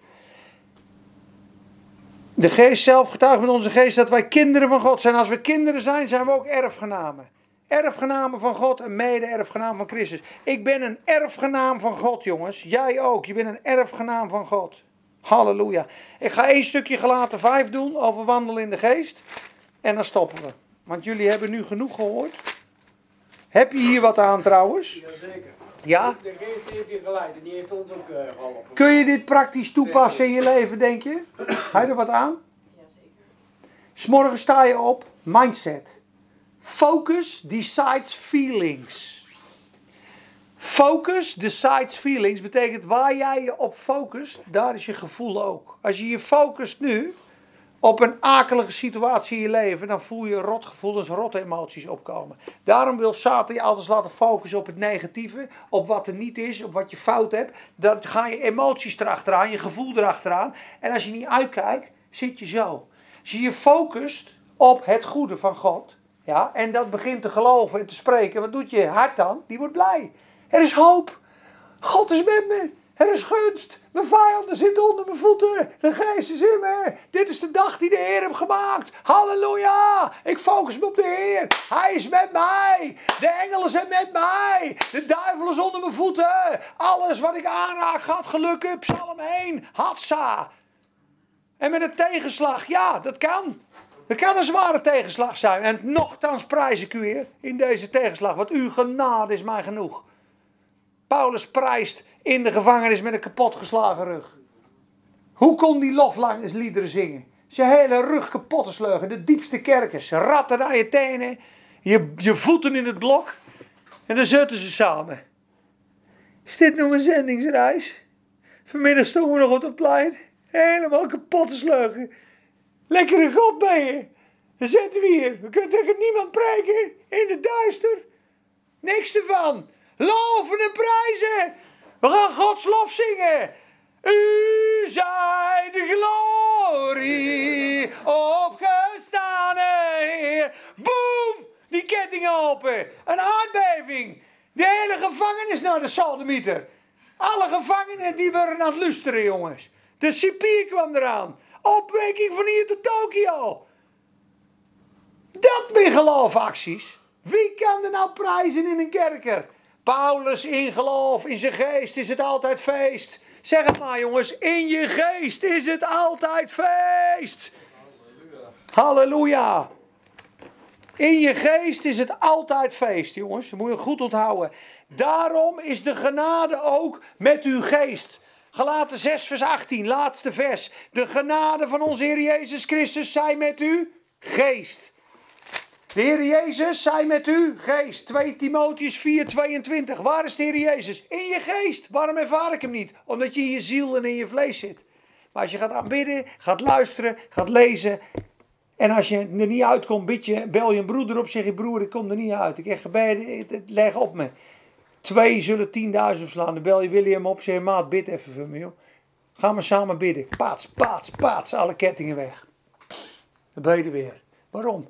De geest zelf getuigt met onze geest dat wij kinderen van God zijn. Als we kinderen zijn, zijn we ook erfgenamen. Erfgenamen van God en mede-erfgenaam van Christus. Ik ben een erfgenaam van God, jongens. Jij ook. Je bent een erfgenaam van God. Halleluja. Ik ga één stukje gelaten vijf doen over wandelen in de geest. En dan stoppen we. Want jullie hebben nu genoeg gehoord. Heb je hier wat aan trouwens? Jazeker. Ja? De geest heeft je geleid en die heeft ons ook uh, geholpen. Kun je dit praktisch toepassen in je leven, denk je? Heb je er wat aan? S'morgen sta je op, mindset. Focus decides feelings. Focus decides feelings betekent waar jij je op focust, daar is je gevoel ook. Als je je focust nu op een akelige situatie in je leven, dan voel je rotgevoelens, rot emoties opkomen. Daarom wil Satan je altijd laten focussen op het negatieve, op wat er niet is, op wat je fout hebt. Dan gaan je emoties erachteraan, je gevoel erachteraan. En als je niet uitkijkt, zit je zo. Als je je focust op het goede van God, ja, en dat begint te geloven en te spreken, wat doet je hart dan? Die wordt blij. Er is hoop. God is met me. Er is gunst. Mijn vijanden zitten onder mijn voeten. De geest is in me. Dit is de dag die de Heer heeft gemaakt. Halleluja. Ik focus me op de Heer. Hij is met mij. De engelen zijn met mij. De duivel is onder mijn voeten. Alles wat ik aanraak gaat gelukken. Psalm 1. Hatsa. En met een tegenslag. Ja, dat kan. Het kan een zware tegenslag zijn. En nochtans prijs ik u weer in deze tegenslag. Want uw genade is mij genoeg. Paulus prijst in de gevangenis met een kapotgeslagen rug. Hoe kon die lofliederen zingen? Zijn hele rug kapot te. De diepste kerkers. Ratten aan je tenen. Je, je voeten in het blok. En dan zitten ze samen. Is dit nog een zendingsreis? Vanmiddag stonden we nog op het plein. Helemaal kapot te. Lekkere God ben je. Dan zitten we hier. We kunnen tegen niemand preken. In de duister. Niks ervan. Loven en prijzen. We gaan Gods lof zingen. U zij de glorie opgestaan. Heer. Boom! Die kettingen open. Een aardbeving. De hele gevangenis naar de Saldemieter. Alle gevangenen die waren aan het lusteren, jongens. De cipier kwam eraan. Opwekking van hier tot Tokio. Dat zijn geloofacties. Wie kan er nou prijzen in een kerker? Paulus in geloof, in zijn geest is het altijd feest. Zeg het maar jongens, in je geest is het altijd feest. Halleluja. In je geest is het altijd feest, jongens. Dat moet je goed onthouden. Daarom is de genade ook met uw geest. Galaten 6 vers 18, laatste vers. De genade van onze Heer Jezus Christus zij met uw geest. De Heer Jezus zij met uw geest. 2 Timotheus 4, 22. Waar is de Heer Jezus? In je geest. Waarom ervaar ik hem niet? Omdat je in je ziel en in je vlees zit. Maar als je gaat aanbidden, gaat luisteren, gaat lezen. En als je er niet uitkomt, bid je, bel je een broeder op, zeg je broer, ik kom er niet uit. Ik heb gebeden, leg op me. Twee zullen tienduizend slaan. Dan bel je William op, zeg je, maat, bid even voor me, joh. Gaan we samen bidden. Paats, paats, paats, alle kettingen weg. Dan ben je er weer. Waarom?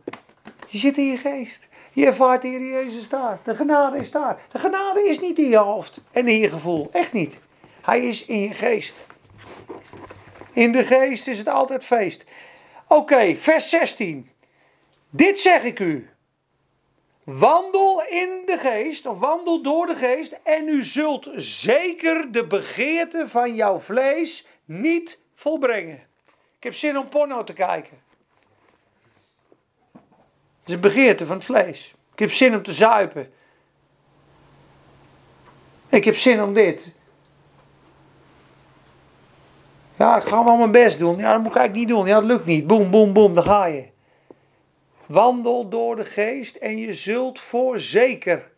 Je zit in je geest. Je ervaart de Heer Jezus daar. De genade is daar. De genade is niet in je hoofd en in je gevoel. Echt niet. Hij is in je geest. In de geest is het altijd feest. Oké, vers 16. Dit zeg ik u. Wandel in de geest, of wandel door de geest, en u zult zeker de begeerte van jouw vlees niet volbrengen. Ik heb zin om porno te kijken. Het is een begeerte van het vlees. Ik heb zin om te zuipen. Ik heb zin om dit. Ja, ik ga wel mijn best doen. Ja, dat moet ik eigenlijk niet doen. Ja, dat lukt niet. Boom, boom, boom, daar ga je. Wandel door de geest en je zult voor zeker,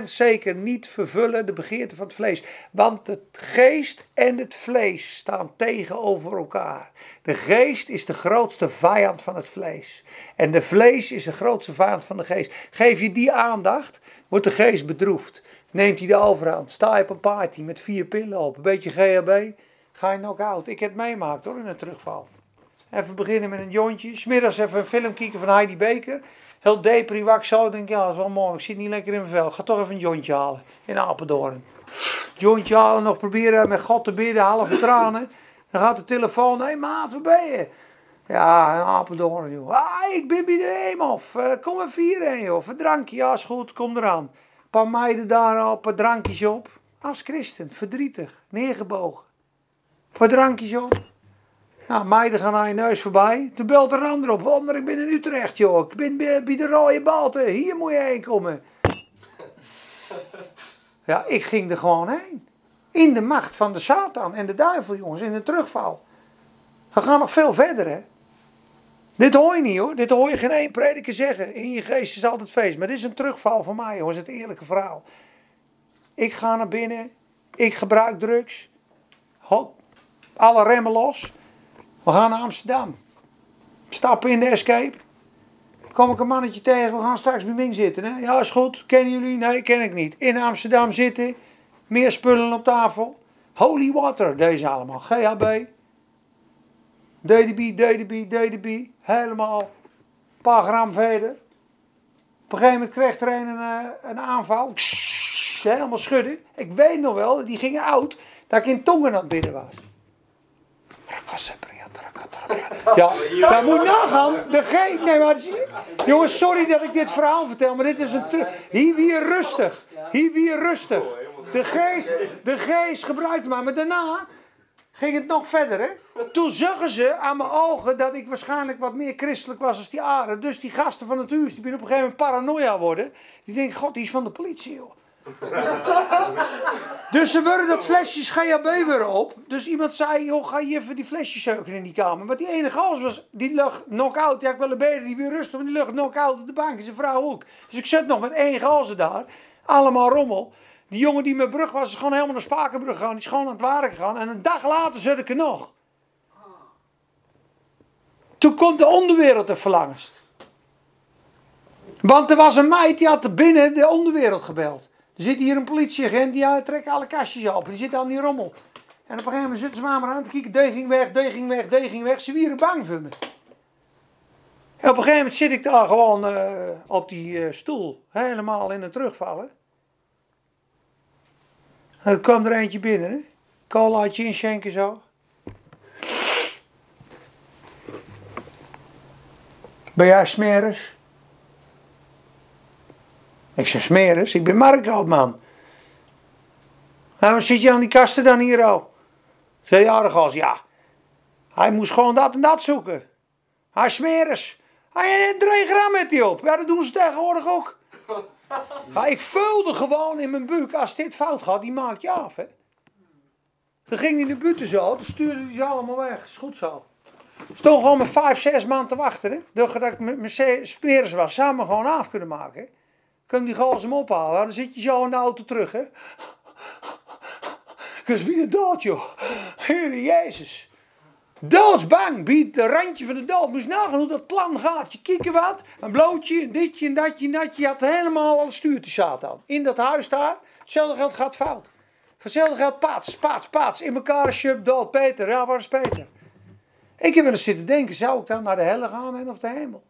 100% zeker, niet vervullen de begeerte van het vlees. Want het geest en het vlees staan tegenover elkaar. De geest is de grootste vijand van het vlees. En de vlees is de grootste vijand van de geest. Geef je die aandacht, wordt de geest bedroefd. Neemt hij de overhand. Sta je op een party met vier pillen op, een beetje GHB, ga je knock-out. Ik heb het meemaakt hoor, in een terugval. Even beginnen met een jointje. Smiddags even een film kijken van Heidi Baker. Heel depri, waar ik zo denk, ja, dat is wel mooi. Ik zit niet lekker in mijn vel. Ga toch even een jointje halen. In Apeldoorn. Jointje halen, nog proberen met God te bidden, halve tranen. Dan gaat de telefoon, hé maat, waar ben je? Ja, in Apeldoorn, joh. Ah, ik ben bij de Eemhof. Uh, kom even hierheen, joh. Een drankje, ja, goed, kom eraan. Een paar meiden daar op, een drankjes op. Als christen, verdrietig, neergebogen. Een paar drankjes op. Nou, meiden gaan aan je neus voorbij. Toen belt er een ander op. Wonder, ik ben in Utrecht, joh. Ik ben bij, bij de rode balten. Hier moet je heen komen. Ja, ik ging er gewoon heen. In de macht van de Satan en de duivel, jongens. In de terugval. We gaan nog veel verder, hè. Dit hoor je niet, hoor. Dit hoor je geen één prediker zeggen. In je geest is altijd feest. Maar dit is een terugval van mij, jongens. Het eerlijke verhaal. Ik ga naar binnen. Ik gebruik drugs. Hop. Alle remmen los. We gaan naar Amsterdam. Stappen in de escape. Kom ik een mannetje tegen, we gaan straks bij Ming zitten. Hè? Ja, is goed. Kennen jullie? Nee, ken ik niet. In Amsterdam zitten. Meer spullen op tafel. Holy water, deze allemaal. GHB. DDB, DDB, DDB. Helemaal. Een paar gram verder. Op een gegeven moment kreeg er een, een, een aanval. Helemaal schudden. Ik weet nog wel, die gingen oud. Dat ik in tongen aan het bidden was. Ja, dat moet nagaan. De ge nee, maar, jongens, sorry dat ik dit verhaal vertel, maar dit is een. Hier weer rustig. Hier weer rustig. De geest, de geest gebruikte mij. Maar daarna ging het nog verder. Hè? Toen zagen ze aan mijn ogen dat ik waarschijnlijk wat meer christelijk was als die aarde. Dus die gasten van het huis, die op een gegeven moment paranoia worden. Die denken, god, die is van de politie, joh. Dus ze worden dat flesjes GHB op. Dus iemand zei, joh, ga je even die flesjes zeuken in die kamer. Want die ene gast was, die lag knock-out. Ja, ik wil een beter, die weer rustig, maar die lag knock-out op de bank. En zijn vrouw ook. Dus ik zit nog met één gazen daar. Allemaal rommel. Die jongen die mijn brug was, is gewoon helemaal naar Spakenbrug gegaan. Die is gewoon aan het werk gegaan. En een dag later zit ik er nog. Toen komt de onderwereld er verlangst. Want er was een meid die had er binnen de onderwereld gebeld. Er zit hier een politieagent, die trekt alle kastjes op. Die zit aan die rommel. En op een gegeven moment zitten ze maar, maar aan te kijken. De ging weg, de ging weg, de ging weg. Ze waren bang voor me. En op een gegeven moment zit ik daar gewoon eh, op die eh, stoel. Helemaal in het terugvallen. En er kwam er eentje binnen. Hè? Colaatje inschenken zo. Ben jij smeris? Ik zeg smeris, ik ben markthoutman. Nou, wat zit je aan die kasten dan hier al? Zei gast, ja. Hij moest gewoon dat en dat zoeken. Hij smeris. Hij heeft 3 gram met die op. Ja, dat doen ze tegenwoordig ook. Ja, ik voelde gewoon in mijn buik, als dit fout gaat, die maakt je af, hè. Dan ging hij de buiten zo, dan stuurde hij ze allemaal weg. Is goed zo. Stond gewoon met vijf, zes maanden te wachten, hè. Dat ik met mijn smeris was, samen gewoon af kunnen maken, hè. Kun die gas hem ophalen, dan zit je zo in de auto terug, hè. Ik was weer dood, joh. Heer Jezus. Doodsbang, biedt de randje van de dood. Moest nagaan hoe dat plan gaat. Je kieken wat, een blootje, een ditje, een datje, een datje. Je had helemaal al stuurtjes zaten aan. In dat huis daar, hetzelfde geld gaat fout. Voor hetzelfde geld paats, paats, paats. In elkaar shub, dood. Peter, ja, waar is Peter? Ik heb wel eens zitten denken, zou ik dan naar de helle gaan en of de hemel?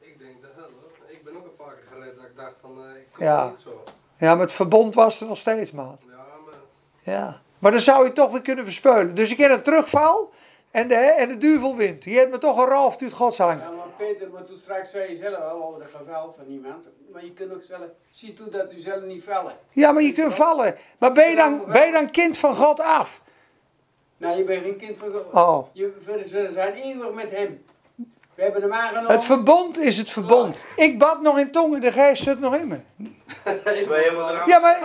Ik denk de hel hoor. Ik ben ook een paar keer gered dat ik dacht van, eh, ik kom Ja. niet zo. Ja, maar het verbond was er nog steeds, maat. Ja, maar Ja. Maar dan zou je toch weer kunnen verspeulen. Dus ik heb een terugval en de, en de duivel wint. Je hebt me toch een uit Gods hand. Ja, maar Peter, maar toen straks zei je zelf al over de geval van iemand. Maar je kunt ook zelf, zie toe dat u zelf niet vallen. Ja, maar je kunt vallen. Maar ben je dan, ben je dan kind van God af? Nou, je bent geen kind van God. Oh. Je, ze zijn eeuwig met hem. We hebben hem aangenomen. Het verbond is het verbond. Ik bad nog in tongen, de geest zit nog in me. Twee helemaal eraan. Ja, maar,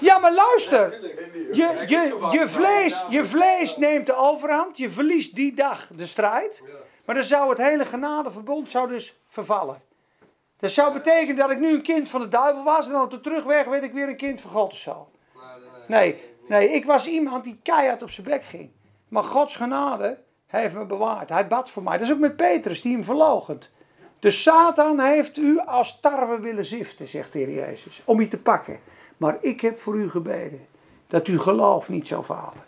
ja, maar luister. Je, je, je, vlees, je vlees neemt de overhand. Je verliest die dag de strijd. Maar dan zou het hele genadeverbond zou dus vervallen. Dat zou betekenen dat ik nu een kind van de duivel was. En dan op de terugweg werd ik weer een kind van God of zo. Nee, nee, ik was iemand die keihard op zijn bek ging. Maar Gods genade heeft me bewaard. Hij bad voor mij. Dat is ook met Petrus, die hem verloochent. Dus Satan heeft u als tarwe willen ziften, zegt de Heer Jezus, om u te pakken. Maar ik heb voor u gebeden, dat uw geloof niet zou falen.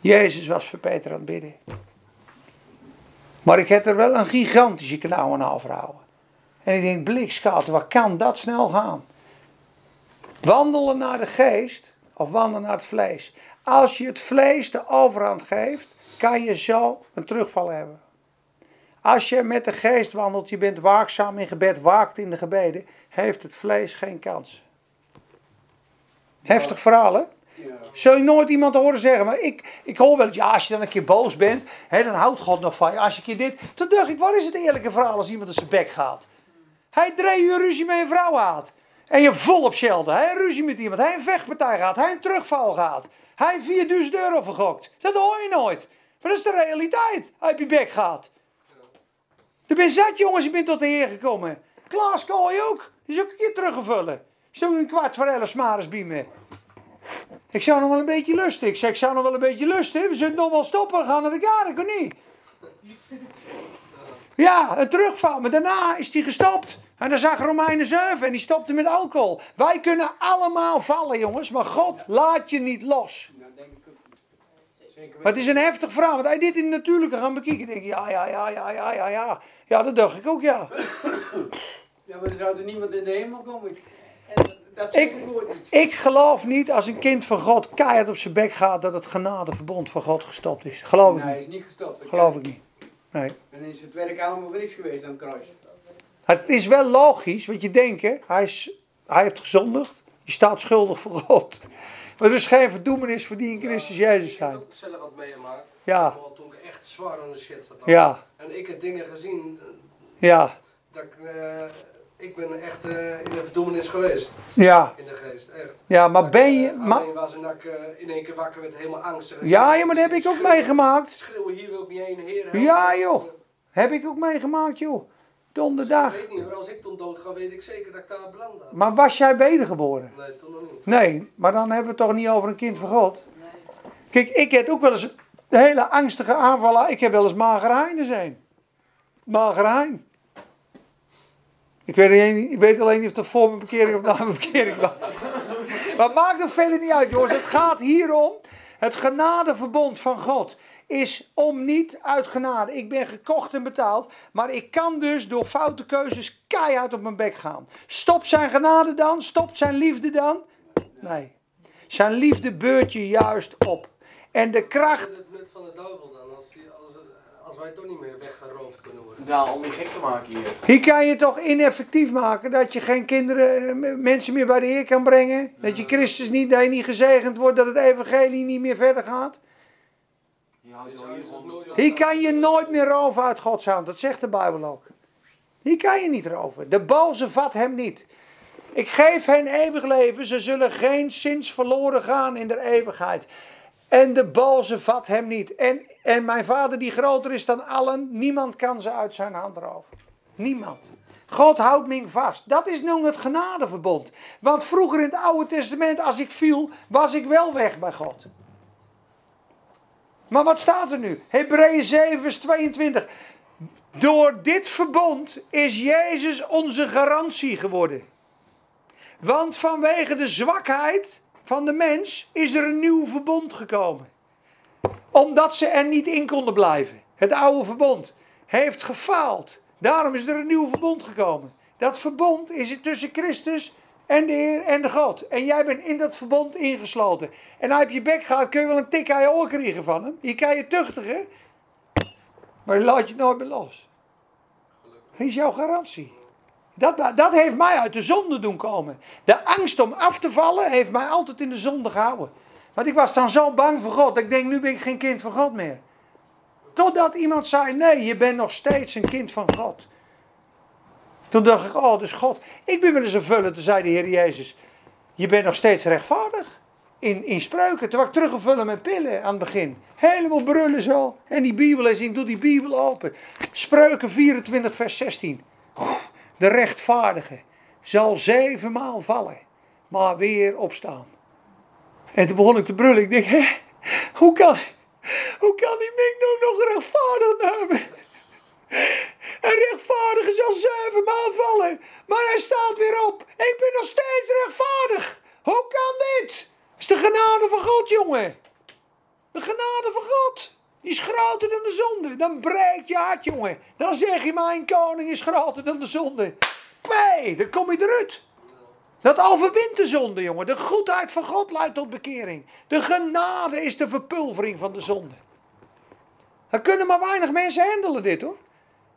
Jezus was voor Peter aan het bidden. Maar ik heb er wel een gigantische knauw aan overhouden. En ik denk, blikskaat, wat kan dat snel gaan? Wandelen naar de geest of wandelen naar het vlees. Als je het vlees de overhand geeft, kan je zo een terugval hebben. Als je met de geest wandelt, je bent waakzaam in gebed, waakt in de gebeden, heeft het vlees geen kans. Heftig verhaal, hè? Zul je nooit iemand horen zeggen, maar ik, ik hoor wel, ja, als je dan een keer boos bent, hè, dan houdt God nog van je. Als je een keer dit, dan dacht ik, wat is het eerlijke verhaal als iemand op zijn bek gaat? Hij drie uur ruzie met een vrouw had. En je volop schelden. Hij een ruzie met iemand. Hij een vechtpartij gaat. Hij een terugval gaat. Hij 4000 euro vergokt. Dat hoor je nooit. Maar dat is de realiteit. Hij op je bek gaat. Je bent zat jongens, je bent tot de Heer gekomen. Klaas Kooi ook. Die is ook een keer teruggevullen. Is ook een kwart voor elf smares bij. Ik zou nog wel een beetje lusten. Ik zeg, ik zou nog wel een beetje lusten. We zullen nog wel stoppen en gaan naar de garen, of niet? Ja, een terugval. Maar daarna is hij gestopt. En dan zag Romeinen 7 en die stopte met alcohol. Wij kunnen allemaal vallen, jongens. Maar God laat je niet los. Maar het is een heftig verhaal. Want hij dit in het natuurlijke gaan bekijken. denk ik, ja, ja, ja, ja, ja, ja, ja. Ja, dat dacht ik ook, ja. Ja, maar er zou er niemand in de hemel komen. En dat Ik-. Ik geloof niet als een kind van God keihard op zijn bek gaat dat het genadeverbond van God gestopt is. Geloof ik Nee, hij is niet gestopt. dat Geloof ik niet. Nee. En dan is het werk allemaal voor niks geweest aan het kruis. Het is wel logisch, want je denkt, hè, hij, is, hij heeft gezondigd. Je staat schuldig voor God. Maar er is geen verdoemenis voor die in Christus Jezus Ik heb zijn. ook zelf wat meegemaakt. Ja. Toen ik echt zwaar aan de shit zat. Ja, En ik heb dingen gezien eh, ja, dat ik, eh, Ik ben echt eh, in de verdoemenis geweest. Ja, In de geest, echt. ja maar ben je... Eh, Maar, was en dat ik in één keer wakker werd, helemaal angstig. ja, ja, maar dat heb ik ook Schreeuwen- meegemaakt. Schreeuwen, hier wil ik niet heen, heer. Ja, joh. Heb ik ook meegemaakt, joh. Ik Donderdag. weet niet hoor, als ik toen dood ga, weet ik zeker dat ik daar beland had. Maar was jij wedergeboren? Nee, toen nog niet. Nee, maar dan hebben we het toch niet over een kind van God. Kijk, ik heb ook wel eens een hele angstige aanvallen. Ik heb wel eens magerheinen zijn. Magerhein. Ik weet, niet, ik weet alleen niet of dat voor mijn bekering of na mijn bekering was. Maar het maakt ook verder niet uit, jongens. Het gaat hier om. Het genadeverbond van God is om niet uit genade. Ik ben gekocht en betaald. Maar ik kan dus door foute keuzes keihard op mijn bek gaan. Stopt zijn genade dan? Stopt zijn liefde dan? Nee. Zijn liefde beurt je juist op. En de Wat kracht. is het nut van de duivel dan, als, die, als, als wij toch niet meer weggeroofd kunnen worden? Ja, om je gek te maken hier. Hier kan je toch ineffectief maken dat je geen kinderen, eh, mensen meer bij de Heer kan brengen. Dat je Christus niet, dat je niet gezegend wordt, dat het evangelie niet meer verder gaat. Je houdt Je wel zou hier kan je nooit meer roven uit Gods hand. Dat zegt de Bijbel ook. Hier kan je niet roven. De boze vat hem niet. Ik geef hen eeuwig leven. Ze zullen geen zins verloren gaan in de eeuwigheid. En de boze vat hem niet. En, en mijn vader die groter is dan allen. Niemand kan ze uit zijn hand roven. Niemand. God houdt me vast. Dat is nu het genadeverbond. Want vroeger in het Oude Testament, als ik viel, was ik wel weg bij God. Maar wat staat er nu? Hebreeën 7, vers 22. Door dit verbond is Jezus onze garantie geworden. Want vanwege de zwakheid van de mens is er een nieuw verbond gekomen. Omdat ze er niet in konden blijven. Het oude verbond heeft gefaald. Daarom is er een nieuw verbond gekomen. Dat verbond is tussen Christus en de Heer en de God. En jij bent in dat verbond ingesloten. En als je op je bek gaat, kun je wel een tik aan je oor krijgen van hem. Je kan je tuchtigen. Maar je laat je nooit meer los. Dat is jouw garantie. Dat, dat heeft mij uit de zonde doen komen. De angst om af te vallen heeft mij altijd in de zonde gehouden. Want ik was dan zo bang voor God. dat Ik denk, nu ben ik geen kind van God meer. Totdat iemand zei, nee, je bent nog steeds een kind van God. Toen dacht ik, oh, dus God. Ik ben wel eens een vullen, toen zei de Heer Jezus, je bent nog steeds rechtvaardig. In, in spreuken, was ik teruggevullen met pillen aan het begin. Helemaal brullen zo. En die Bijbel is, ik doe die Bijbel open. Spreuken 24, vers 16. De rechtvaardige zal zevenmaal vallen, maar weer opstaan. En toen begon ik te brullen. Ik denk, hè, hoe kan, hoe kan die Mik nou nog rechtvaardig nemen? Een rechtvaardige zal zevenmaal vallen, maar hij staat weer op. Ik ben nog steeds rechtvaardig. Hoe kan dit? Dat is de genade van God, jongen. De genade van God. Die is groter dan de zonde. Dan breekt je hart, jongen. Dan zeg je, mijn koning is groter dan de zonde. Nee, dan kom je eruit. Dat overwint de zonde, jongen. De goedheid van God leidt tot bekering. De genade is de verpulvering van de zonde. Dan kunnen maar weinig mensen handelen dit, hoor.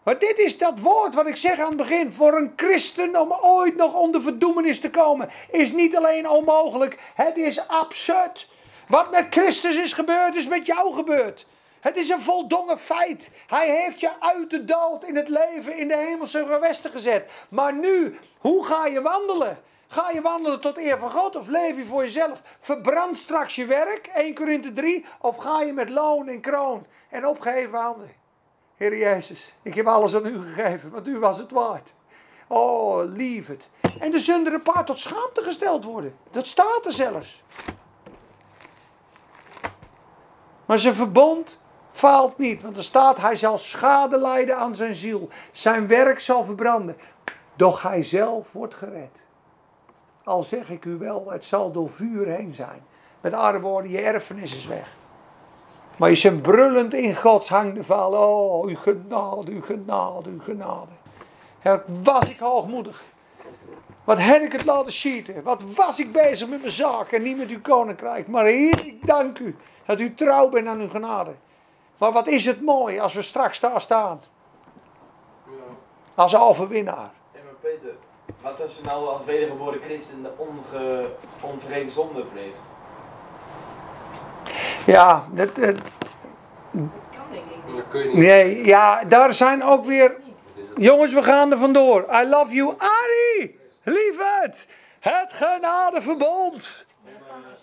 Maar dit is dat woord wat ik zeg aan het begin. Voor een christen om ooit nog onder verdoemenis te komen, is niet alleen onmogelijk. Het is absurd. Wat met Christus is gebeurd, is met jou gebeurd. Het is een voldongen feit. Hij heeft je uit de dood in het leven in de hemelse gewesten gezet. Maar nu, hoe ga je wandelen? Ga je wandelen tot eer van God of leef je voor jezelf? Verbrand straks je werk, 1 Korinthe 3, of ga je met loon en kroon en opgeheven handen? Heer Jezus, ik heb alles aan u gegeven, want u was het waard. Oh, lief het. En er zullen er een paar tot schaamte gesteld worden. Dat staat er zelfs. Maar zijn verbond faalt niet, want er staat, hij zal schade lijden aan zijn ziel. Zijn werk zal verbranden, doch hij zelf wordt gered. Al zeg ik u wel, het zal door vuur heen zijn. Met andere woorden, je erfenis is weg. Maar je bent brullend in Gods handen vallen. Oh, uw genade, uw genade, uw genade. Ja, was ik hoogmoedig. Wat heb ik het laten schieten. Wat was ik bezig met mijn zaak en niet met uw koninkrijk. Maar Heer, ik dank u dat u trouw bent aan uw genade. Maar wat is het mooi als we straks daar staan. Als overwinnaar. Ja, maar Peter, wat als je nou als wedergeboren christen de onge, onvergeven zonde pleegt? Ja, dat, dat- nee, ja, daar zijn ook weer Het Jongens, we gaan er vandoor. I love you. Arie, lieverd. Het genadeverbond.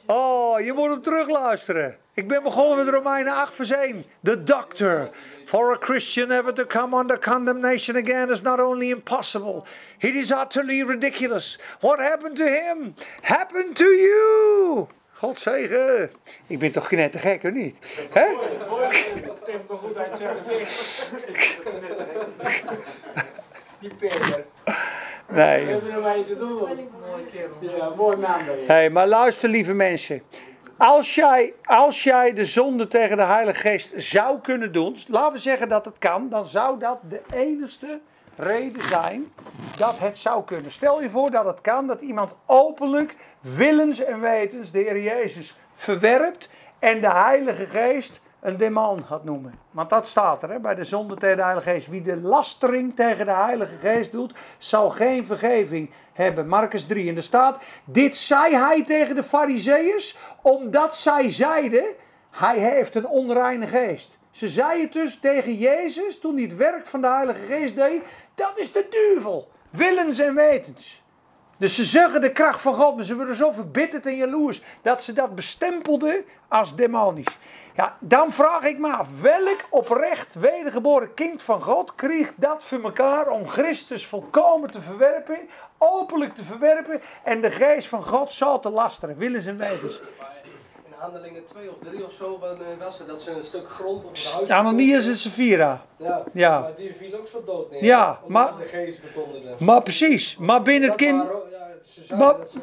Oh, je moet hem terugluisteren. Ik ben begonnen met Romeinen 8 vers 1. The doctor. For a Christian ever to come under condemnation again is not only impossible, it is utterly ridiculous. What happened to him happened to you. God zegen. Ik ben toch knettergek, of niet? Hè? Dat me goed uit zijn gezicht. Die Peter. We Nee. hebben er maar iets te doen. Mooie kerel. Ja, mooi naam. Hey, maar luister, lieve mensen. Als jij, als jij de zonde tegen de Heilige Geest zou kunnen doen, laten we zeggen dat het kan, dan zou dat de enige reden zijn dat het zou kunnen. Stel je voor dat het kan, dat iemand openlijk, willens en wetens, de Heer Jezus verwerpt en de Heilige Geest een demon gaat noemen. Want dat staat er hè, bij de zonde tegen de Heilige Geest. Wie de lastering tegen de Heilige Geest doet, zal geen vergeving hebben. Marcus 3. En er staat, dit zei hij tegen de fariseeërs, omdat zij zeiden, hij heeft een onreine geest. Ze zeiden het dus tegen Jezus, toen hij het werk van de Heilige Geest deed, dat is de duivel. Willens en wetens. Dus ze zeggen de kracht van God, maar ze worden zo verbitterd en jaloers dat ze dat bestempelden als demonisch. Ja, dan vraag ik me af, welk oprecht wedergeboren kind van God kreeg dat voor elkaar om Christus volkomen te verwerpen, openlijk te verwerpen en de geest van God zal te lasteren, willens en wetens. Maar in handelingen 2 of 3 of zo van, eh, was er dat ze een stuk grond op het huis... Ananias en Sapphira. Ja, Ja. maar die viel ook zo dood neer. Ja, maar- de geest betonderden. Maar precies, maar binnen het kind, ja, ze Maar- dat ze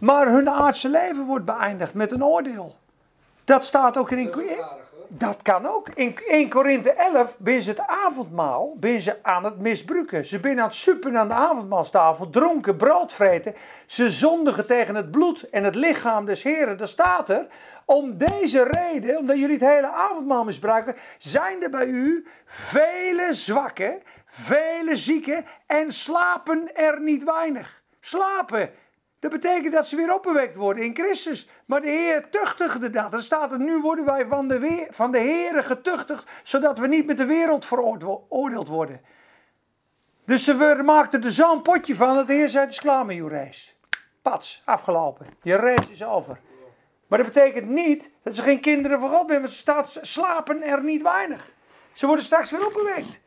maar hun aardse leven wordt beëindigd met een oordeel. Dat staat ook in Dat Dat kan ook. In 1 Korinthe 11 ben ze het avondmaal ben ze aan het misbruiken. Ze zijn aan het suppen aan de avondmaalstafel, dronken, brood vreten. Ze zondigen tegen het bloed en het lichaam des Heren. Daar staat er, om deze reden, omdat jullie het hele avondmaal misbruiken, zijn er bij u vele zwakken, vele zieken en slapen er niet weinig. Slapen. Dat betekent dat ze weer opgewekt worden in Christus. Maar de Heer tuchtigde dat. Er staat er, nu worden wij van de, weer, van de Heer getuchtigd, zodat we niet met de wereld veroordeeld worden. Dus ze maakten er zo'n potje van dat de Heer zei, het is klaar met je race. Pats, afgelopen. Je race is over. Maar dat betekent niet dat ze geen kinderen van God zijn, want ze staat, slapen er niet weinig. Ze worden straks weer opgewekt.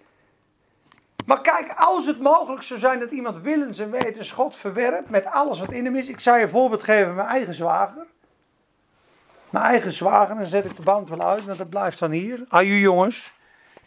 Maar kijk, als het mogelijk zou zijn dat iemand willens en wetens God verwerpt met alles wat in hem is. Ik zou je een voorbeeld geven, mijn eigen zwager. Mijn eigen zwager, dan zet ik de band wel uit, want dat blijft dan hier. Aju jongens.